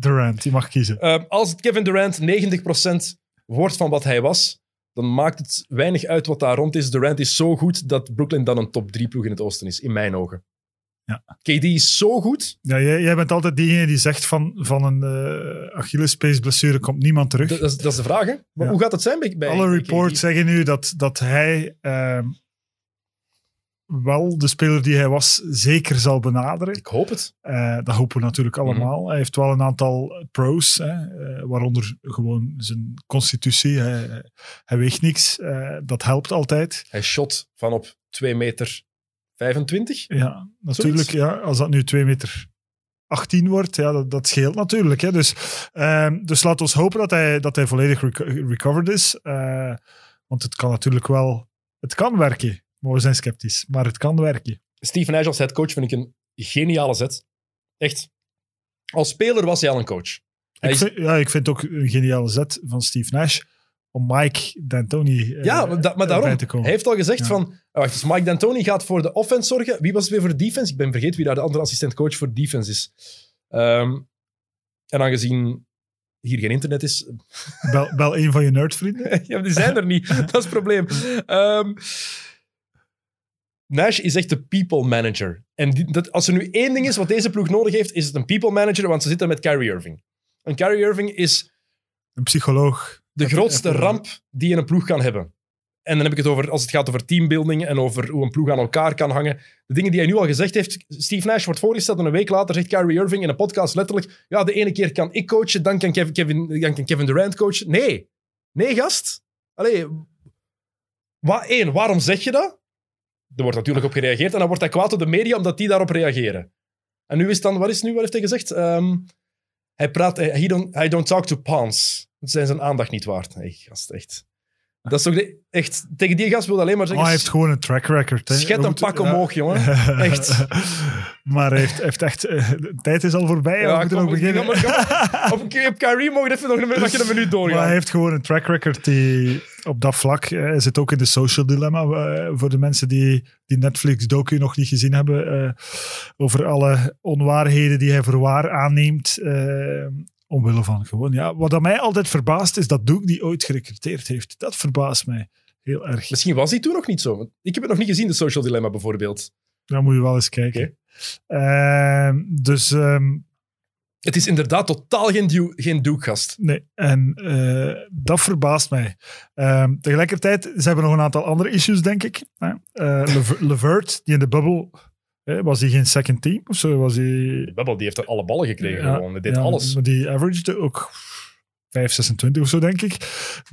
Durant? Je mag kiezen. Ehm, als Kevin Durant 90% wordt van wat hij was, dan maakt het weinig uit wat daar rond is. Durant is zo goed dat Brooklyn dan een top 3 ploeg in het oosten is, in mijn ogen. Ja. KD is zo goed. Ja, jij, jij bent altijd diegene die zegt van, van een uh, Achillespees blessure komt niemand terug. Dat, dat, is, dat is de vraag, hè? Maar Ja. Hoe gaat het zijn bij, bij Alle reports KD? zeggen nu dat, dat hij ehm, wel de speler die hij was zeker zal benaderen. Ik hoop het. Eh, dat hopen we natuurlijk Mhm. allemaal. Hij heeft wel een aantal pros, hè, eh, waaronder gewoon zijn constitutie. Hij, hij weegt niks. eh, dat helpt altijd. Hij shot van op 2 meter 25. Ja, natuurlijk. Ja, als dat nu 2 meter 18 wordt, ja, dat, dat scheelt natuurlijk. Hè. Dus, ehm, dus laat ons hopen dat hij, dat hij volledig reco- recovered is. Want het kan natuurlijk wel... Het kan werken. Maar we zijn sceptisch. Maar het kan werken. Steve Nash als headcoach vind ik een geniale zet. Echt. Als speler was hij al een coach. Hij Ik vind, ja, ik vind het ook een geniale zet van Steve Nash om Mike D'Antoni eh, ja, maar, da- maar daarom. te komen. Hij heeft al gezegd Ja. van... oh, wacht, dus Mike D'Antoni gaat voor de offense zorgen. Wie was het weer voor de defense? Ik ben vergeten wie daar de andere assistent-coach voor defense is. Ehm, en aangezien hier geen internet is... Bel, bel een van je nerdvrienden. ja, die zijn er niet. Dat is het probleem. Ehm, Nash is echt de people manager. En die- dat, als er nu één ding is wat deze ploeg nodig heeft, is het een people manager, want ze zitten met Kyrie Irving. En Kyrie Irving is Een psycholoog. de grootste ramp die je een ploeg kan hebben. En dan heb ik het over, als het gaat over teambuilding en over hoe een ploeg aan elkaar kan hangen. De dingen die hij nu al gezegd heeft. Steve Nash wordt voorgesteld en een week later zegt Kyrie Irving in een podcast letterlijk ja, de ene keer kan ik coachen, dan kan Kevin, Kevin, dan kan Kevin Durant coachen. Nee. Nee, gast. Allee. Wa één, waarom zeg je dat? Er wordt natuurlijk op gereageerd en dan wordt hij kwaad op de media omdat die daarop reageren. En nu is dan, wat is nu, wat heeft hij gezegd? Ehm, hij praat, hij don't, don't talk to pawns. Dat zijn zijn aandacht niet waard. Nee, gast, echt. Dat is toch de, echt, tegen die gast wil alleen maar Maar zeggen, hij heeft gewoon een track record. Hè. schet een pak ja. omhoog, jongen. Echt. maar hij heeft, heeft echt... eh, de tijd is al voorbij. we moeten nog beginnen. kom. op, op Kyrie mogen we even nog een, een minuut doorgaan. Maar hij heeft gewoon een track record die op dat vlak... eh, Hij zit ook in de social dilemma. eh, voor de mensen die die Netflix-docu nog niet gezien hebben. over alle onwaarheden die hij voor waar aanneemt. eh, omwille van gewoon... Ja, wat aan mij altijd verbaast is dat Duke die ooit gerecruiteerd heeft. Dat verbaast mij heel erg. Misschien was hij toen nog niet zo. want Ik heb het nog niet gezien, de Social Dilemma bijvoorbeeld. Daar moet je wel eens kijken. Ehm, dus... ehm, Het is inderdaad totaal geen, du- geen Duke-gast. Nee, en eh, dat verbaast mij. Ehm, tegelijkertijd, ze hebben nog een aantal andere issues, denk ik. Lever- Levert, die in de bubbel... was hij geen second team of zo? Was hij... Babbel, die heeft er alle ballen gekregen Ja, gewoon. Hij deed ja, alles. Maar die averagede ook 5, 26 of zo, denk ik.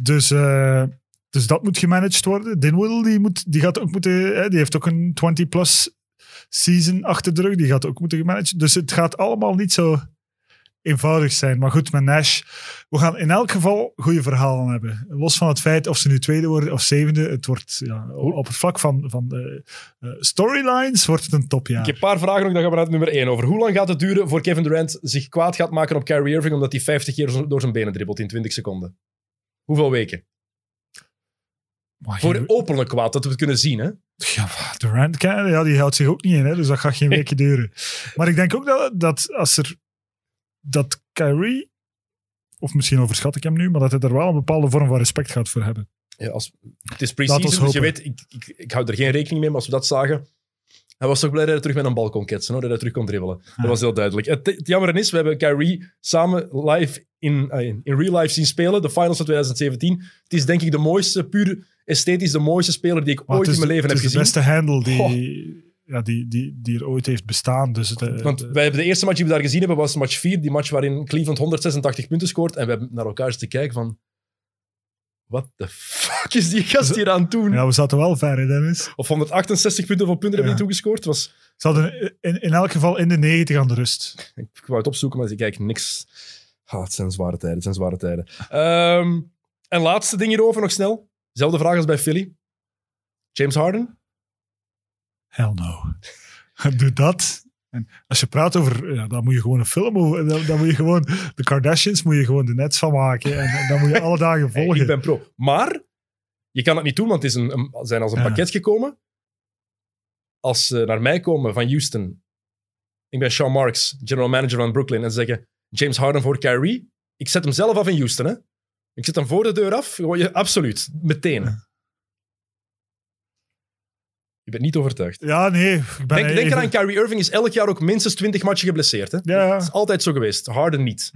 Dus eh, Dus dat moet gemanaged worden. Dinwiddie die moet, die gaat ook moeten, hè, die heeft ook een 20-plus season achter de rug. Die gaat ook moeten gemanaged. Dus het gaat allemaal niet zo eenvoudig zijn. Maar goed, met Nash, we gaan in elk geval goede verhalen hebben. Los van het feit of ze nu tweede worden of zevende. Het wordt ja, op het vlak van, van eh, storylines wordt het een topjaar. Ik heb een paar vragen nog, dan gaan we naar het nummer 1 over. Hoe lang gaat het duren voor Kevin Durant zich kwaad gaat maken op Kyrie Irving omdat hij 50 keer door zijn benen dribbelt in 20 seconden? Hoeveel weken? Maar Voor geen- openlijk kwaad, dat we het kunnen zien, hè? Ja, Durant, ja, die houdt zich ook niet in, hè, dus dat gaat geen weken duren. Maar ik denk ook dat, dat als er dat Kyrie, of misschien overschat ik hem nu, maar dat hij er wel een bepaalde vorm van respect gaat voor hebben. Ja, als, het is ons dus je weet, ik, ik, ik hou er geen rekening mee, maar als we dat zagen... Hij was toch blij dat hij terug met een bal kon ketsen, hoor, dat hij terug kon dribbelen. Dat was heel duidelijk. Het, het jammer is, we hebben Kyrie samen live in, eh, in, in real life zien spelen, de finals van 2017. Het is denk ik de mooiste, puur esthetisch de mooiste speler die ik Maar ooit het in mijn leven het heb is de gezien. beste handle die, ja, die, die, die er ooit heeft bestaan. Dus eh, Want de- wij hebben de eerste match die we daar gezien hebben, was match 4. Die match waarin Cleveland 186 punten scoort. En we hebben naar elkaar zitten kijken van... Wat de fuck is die gast hier aan het doen? ja, we zaten wel ver, hè, Dennis. Of 168 punten voor punten hebben die toegescoord. Was, Ze hadden in, in elk geval in de 90 aan de rust. ik wou het opzoeken, maar ik kijk niks. Ah, het zijn zware tijden, het zijn zware tijden. Ehm, en laatste ding hierover nog snel. Zelfde vraag als bij Philly. James Harden? Hell no. Doe dat. En als je praat over, ja, dan moet je gewoon een film over, dan, dan moet je gewoon, de Kardashians moet je gewoon de nets van maken. En, en dan moet je alle dagen Hey, volgen. ik ben pro. Maar je kan het niet doen, want het is een, een- zijn als een Ja. pakket gekomen. Als ze naar mij komen van Houston, ik ben Sean Marks, general manager van Brooklyn, en ze zeggen James Harden voor Kyrie, ik zet hem zelf af in Houston. Hè? Ik zet hem voor de deur af. Je- absoluut, meteen. Ja. Je bent niet overtuigd. Ja, nee. Ik ben Denk, denk even- eraan, Kyrie Irving is elk jaar ook minstens 20 matchen geblesseerd. Hè? Ja. Dat is altijd zo geweest. Harden niet.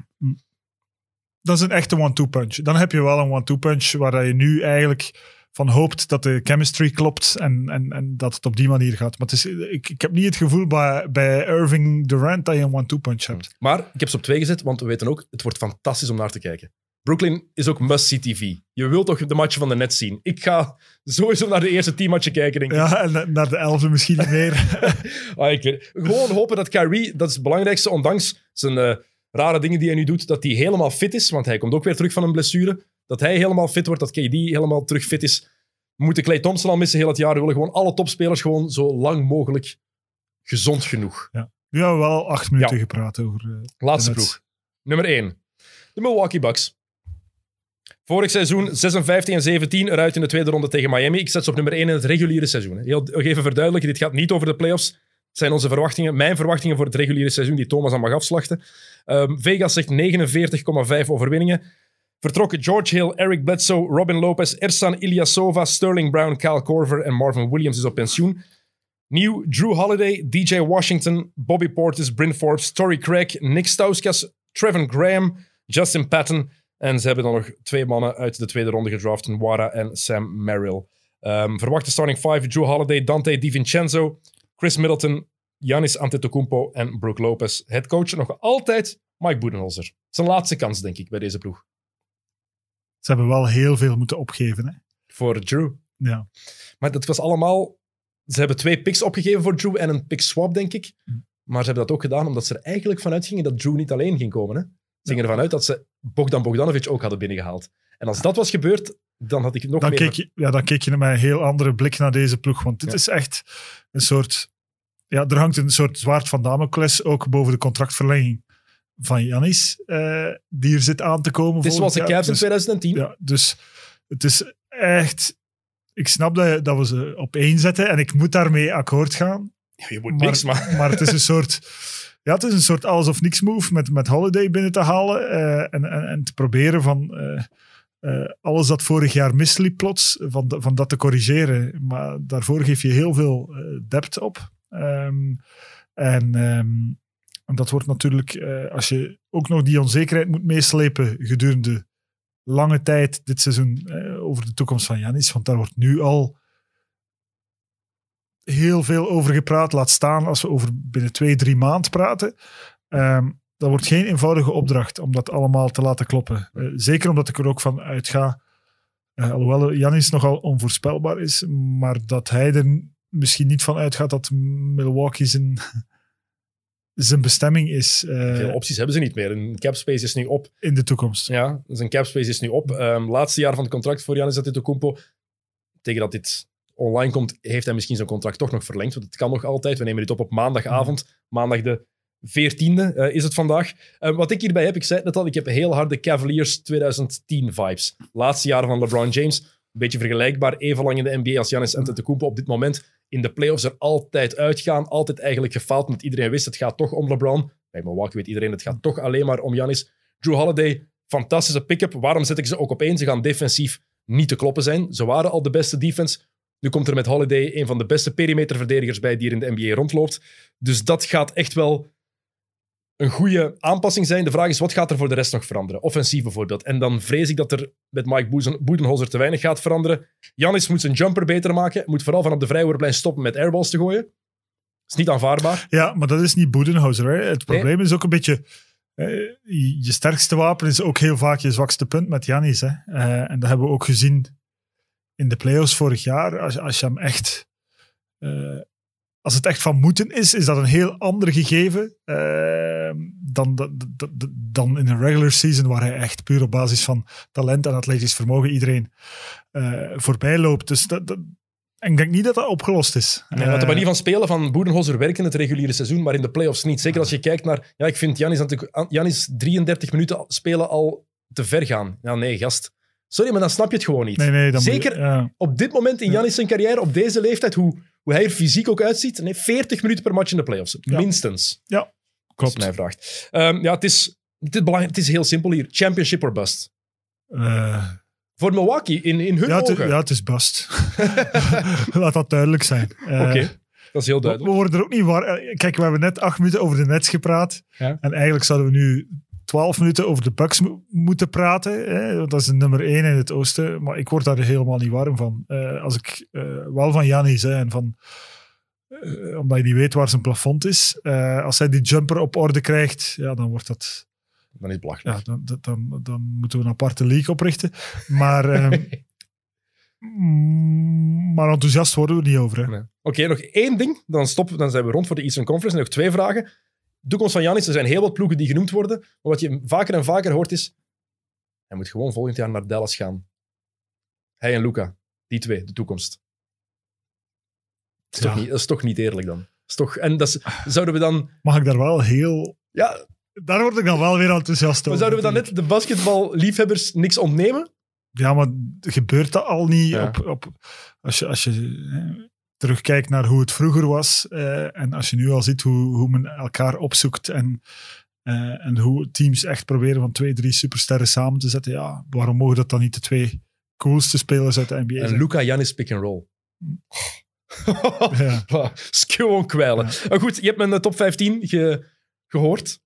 Dat is een echte one-two punch. Dan heb je wel een one-two punch waar je nu eigenlijk van hoopt dat de chemistry klopt en, en, en dat het op die manier gaat. Maar het is, ik, ik heb niet het gevoel bij, bij Irving Durant dat je een one-two punch hebt. Maar ik heb ze op twee gezet, want we weten ook, het wordt fantastisch om naar te kijken. Brooklyn is ook must-see TV. Je wilt toch de matchen van de net zien. Ik ga sowieso naar de eerste tien matchen kijken, denk ik. Ja, en na- naar de elfde misschien niet meer. Ah, ik weet- Gewoon hopen dat Kyrie, dat is het belangrijkste, ondanks zijn eh, rare dingen die hij nu doet, dat hij helemaal fit is, want hij komt ook weer terug van een blessure. Dat hij helemaal fit wordt, dat KD helemaal terug fit is. We moeten Clay Thompson al missen heel het jaar. We willen gewoon alle topspelers gewoon zo lang mogelijk gezond genoeg. Nu hebben we wel acht minuten Ja. gepraat over... eh, Laatste ploeg. Nummer 1. De Milwaukee Bucks. Vorig seizoen 56 en 17 eruit in de tweede ronde tegen Miami. Ik zet ze op nummer 1 in het reguliere seizoen. Heel, even verduidelijken, dit gaat niet over de playoffs. Het zijn onze verwachtingen, mijn verwachtingen voor het reguliere seizoen, die Thomas aan mag afslachten. Ehm, Vegas zegt 49,5 overwinningen. Vertrokken George Hill, Eric Bledsoe, Robin Lopez, Ersan Ilyasova, Sterling Brown, Kyle Korver en Marvin Williams is op pensioen. Nieuw Drew Holiday, DJ Washington, Bobby Portis, Bryn Forbes, Torrey Craig, Nick Stauskas, Trevor Graham, Justin Patton. En ze hebben dan nog twee mannen uit de tweede ronde gedraft, Wara en Sam Merrill. Ehm, verwachte starting five, Drew Holiday, Dante DiVincenzo, Chris Middleton, Giannis Antetokounmpo en Brook Lopez. Het coach nog altijd Mike Budenholzer. Zijn laatste kans, denk ik, bij deze ploeg. Ze hebben wel heel veel moeten opgeven. Hè? Voor Drew. Ja. Maar dat was allemaal... Ze hebben twee picks opgegeven voor Drew en een pick swap, denk ik. Hm. Maar ze hebben dat ook gedaan omdat ze er eigenlijk vanuit gingen dat Drew niet alleen ging komen. Hè? Gingen ervan uit dat ze Bogdan Bogdanovic ook hadden binnengehaald. En als dat was gebeurd, dan had ik nog Dan, meer... keek je, ja, dan keek je met een heel andere blik naar deze ploeg. Want dit Ja. is echt een soort... Ja, er hangt een soort zwaard van Damocles ook boven de contractverlenging van Janis, eh, die er zit aan te komen. Het is zoals de. Cavs in Dus- 2010. Ja, dus het is echt... Ik snap dat, dat we ze op één zetten en ik moet daarmee akkoord gaan. Ja, je moet Maar, niks, maar... maar het is een soort... Ja, het is een soort alles of niks move met, met Holiday binnen te halen eh, en, en, en te proberen van eh, eh, alles dat vorig jaar misliep plots, van, van dat te corrigeren. Maar daarvoor geef je heel veel depth op. Ehm, en, ehm, en dat wordt natuurlijk, als je ook nog die onzekerheid moet meeslepen gedurende lange tijd dit seizoen over de toekomst van Janis, want daar wordt nu al heel veel over gepraat. Laat staan als we over binnen twee, drie maanden praten. Ehm, dat wordt geen eenvoudige opdracht om dat allemaal te laten kloppen. Eh, zeker omdat ik er ook van uitga Eh, alhoewel Janis nogal onvoorspelbaar is, maar dat hij er misschien niet van uitgaat dat Milwaukee zijn, zijn bestemming is eh, Veel opties hebben ze niet meer. Een cap space is nu op. in de toekomst. Ja, zijn cap space is nu op. Ehm, laatste jaar van het contract voor Giannis Antetokounmpo. Tegen dat dit online komt, heeft hij misschien zijn contract toch nog verlengd. Want het kan nog altijd. We nemen dit op op maandagavond. Maandag de 14e eh, is het vandaag. Eh, wat ik hierbij heb, ik zei het net al, ik heb heel harde Cavaliers 2010 vibes. Laatste jaren van LeBron James. Een beetje vergelijkbaar. Even lang in de NBA als Giannis Antetokounmpo. Op dit moment in de playoffs er altijd uitgaan. Altijd eigenlijk gefaald, want iedereen wist het gaat toch om LeBron. Bij Milwaukee weet iedereen het gaat toch alleen maar om Giannis. Drew Holiday, fantastische pick-up. Waarom zet ik ze ook op één? Ze gaan defensief niet te kloppen zijn. Ze waren al de beste defense. Nu komt er met Holiday een van de beste perimeterverdedigers bij die er in de NBA rondloopt. Dus dat gaat echt wel een goede aanpassing zijn. De vraag is, wat gaat er voor de rest nog veranderen? Offensief bijvoorbeeld. En dan vrees ik dat er met Mike Boedenholzer te weinig gaat veranderen. Janis moet zijn jumper beter maken. Moet vooral vanaf de vrijworplijn stoppen met airballs te gooien. Dat is niet aanvaardbaar. Ja, maar dat is niet Boedenhauser. Hè. Het probleem is ook een beetje... je je sterkste wapen is ook heel vaak je zwakste punt met Janis. Hè. Eh, en dat hebben we ook gezien in de playoffs vorig jaar. Als, als je hem echt... eh, als het echt van moeten is, is dat een heel ander gegeven eh, dan, dan, in een regular season, waar hij echt puur op basis van talent en atletisch vermogen iedereen eh, voorbij loopt. Dus dat, dat- en ik denk niet dat dat opgelost is. Ja, want de manier van spelen van Boedenholzer werkt in het reguliere seizoen, maar in de playoffs niet. Zeker als je kijkt naar... Ja, ik vind Janis, Janis 33 minuten spelen al te ver gaan. Ja, nee, gast. Sorry, maar dan snap je het gewoon niet. Nee, nee, dan moet je- Zeker ja. op dit moment in Janis zijn carrière, op deze leeftijd, hoe, hoe hij er fysiek ook uitziet, nee, 40 minuten per match in de playoffs. Ja. Minstens, Ja, als klopt. je mij vraagt. Ehm, ja, het is, het, is belangrijk, het is heel simpel hier. Championship or bust. Eh, Voor Milwaukee, in, in hun ja, ogen. ja, het is bast. Laat dat duidelijk zijn. Eh, Oké, dat is heel we, we duidelijk. worden er ook niet waar. eh, Kijk, we hebben net acht minuten over de Nets gepraat. Ja. En eigenlijk zouden we nu twaalf minuten over de Bucks mo- moeten praten. Hè? Dat is de nummer één in het oosten. Maar ik word daar helemaal niet warm van. Eh, als ik eh, wel van Janis en van... eh, omdat je niet weet waar zijn plafond is. Eh, als hij die jumper op orde krijgt, ja, dan wordt dat... Dan is het belachelijk. Ja, dan, dan- dan, dan moeten we een aparte league oprichten. Maar, ehm, mm, maar enthousiast worden we er niet over. Nee. Oké, nog één ding. Dan, stoppen, dan zijn we rond voor de Eastern Conference. En nog twee vragen. Toekomst van Janis. Er zijn heel wat ploegen die genoemd worden. Maar wat je vaker en vaker hoort is... Hij moet gewoon volgend jaar naar Dallas gaan. Hij en Luca. Die twee, de toekomst. Dat is, Ja. toch, niet, dat is toch niet eerlijk dan? Dat is toch, en dat is- zouden we dan... Mag ik daar wel heel... Ja, Daar word ik dan wel weer enthousiast maar over. zouden we dan net de basketballiefhebbers niks ontnemen? Ja, maar gebeurt dat al niet Ja. op, op, als je, als je terugkijkt naar hoe het vroeger was eh, en als je nu al ziet hoe, hoe men elkaar opzoekt en, eh, en hoe teams echt proberen van twee, drie supersterren samen te zetten, ja, waarom mogen dat dan niet de twee coolste spelers uit de NBA En zijn? Luca Janis pick and roll. Ja. Gewoon kwijlen. Maar goed, je hebt mijn eh, top 15 ge- gehoord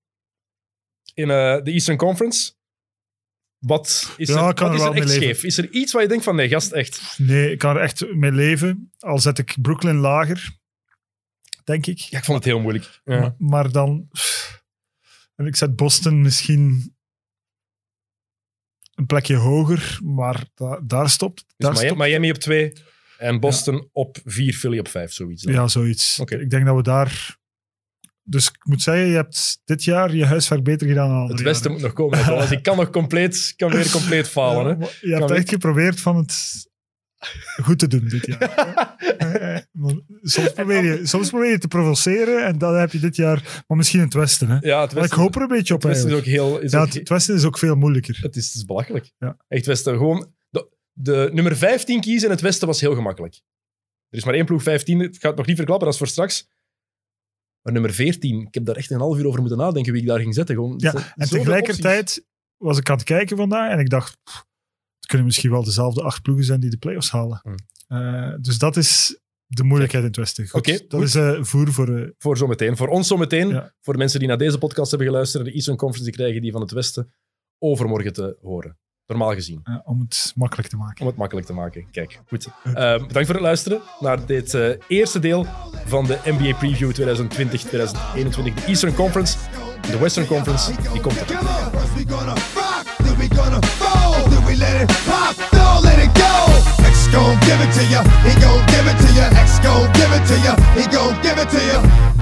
in de Eastern Conference. Wat is Ja, er, kan wat er is er echt mee leven. scheef? Is er iets waar je denkt van, nee, gast, echt... Nee, ik kan er echt mee leven, al zet ik Brooklyn lager, denk ik. Ja, ik vond het heel moeilijk. Ja. Maar, maar dan. En ik zet Boston misschien een plekje hoger, maar da- daar stopt. Dus Daar Miami, stopt Miami op 2 en Boston op 4, Philly op 5, zoiets. dan. ja, zoiets. Oké. Ik denk dat we daar. Dus ik moet zeggen, je hebt dit jaar je huiswerk beter gedaan dan Het beste jaren. moet nog komen. Thomas. Ik kan nog compleet, kan weer compleet falen. Ja, hè. je hebt weer. echt geprobeerd van het goed te doen dit jaar. Eh, soms, probeer je, soms probeer je te provoceren en dat heb je dit jaar. Maar misschien in het Westen. Hè? Ja, het Maar ik Westen, hoop er een beetje op. het Westen is ook heel... Is Ja, ook het, he- het Westen is ook veel moeilijker. Het is, het is belachelijk. Ja. Echt Westen. Gewoon de, de nummer 15 kiezen in het Westen was heel gemakkelijk. Er is maar één ploeg 15. Ik ga het nog niet verklappen, dat is voor straks. Maar nummer 14, ik heb daar echt een half uur over moeten nadenken wie ik daar ging zetten. Gewoon, Ja, en tegelijkertijd was ik aan het kijken vandaag en ik dacht, pff, het kunnen misschien wel dezelfde acht ploegen zijn die de play-offs halen. Hmm. Eh, dus dat is de moeilijkheid in het Westen. Oké, dat goed. is eh, voer voor... eh. Voor zometeen. Voor ons zometeen. Ja. Voor de mensen die naar deze podcast hebben geluisterd. De Eastern Conference die krijgen die van het Westen overmorgen te horen. Normaal gezien. eh, om het makkelijk te maken. Om het makkelijk te maken. Kijk, goed. Eh, bedankt voor het luisteren naar dit eh, eerste deel van de NBA Preview 2020-2021. De Eastern Conference. De Western Conference, die komt er. Gon' give it to. He gon' give it to. X gon' give it to. He gon' give it to.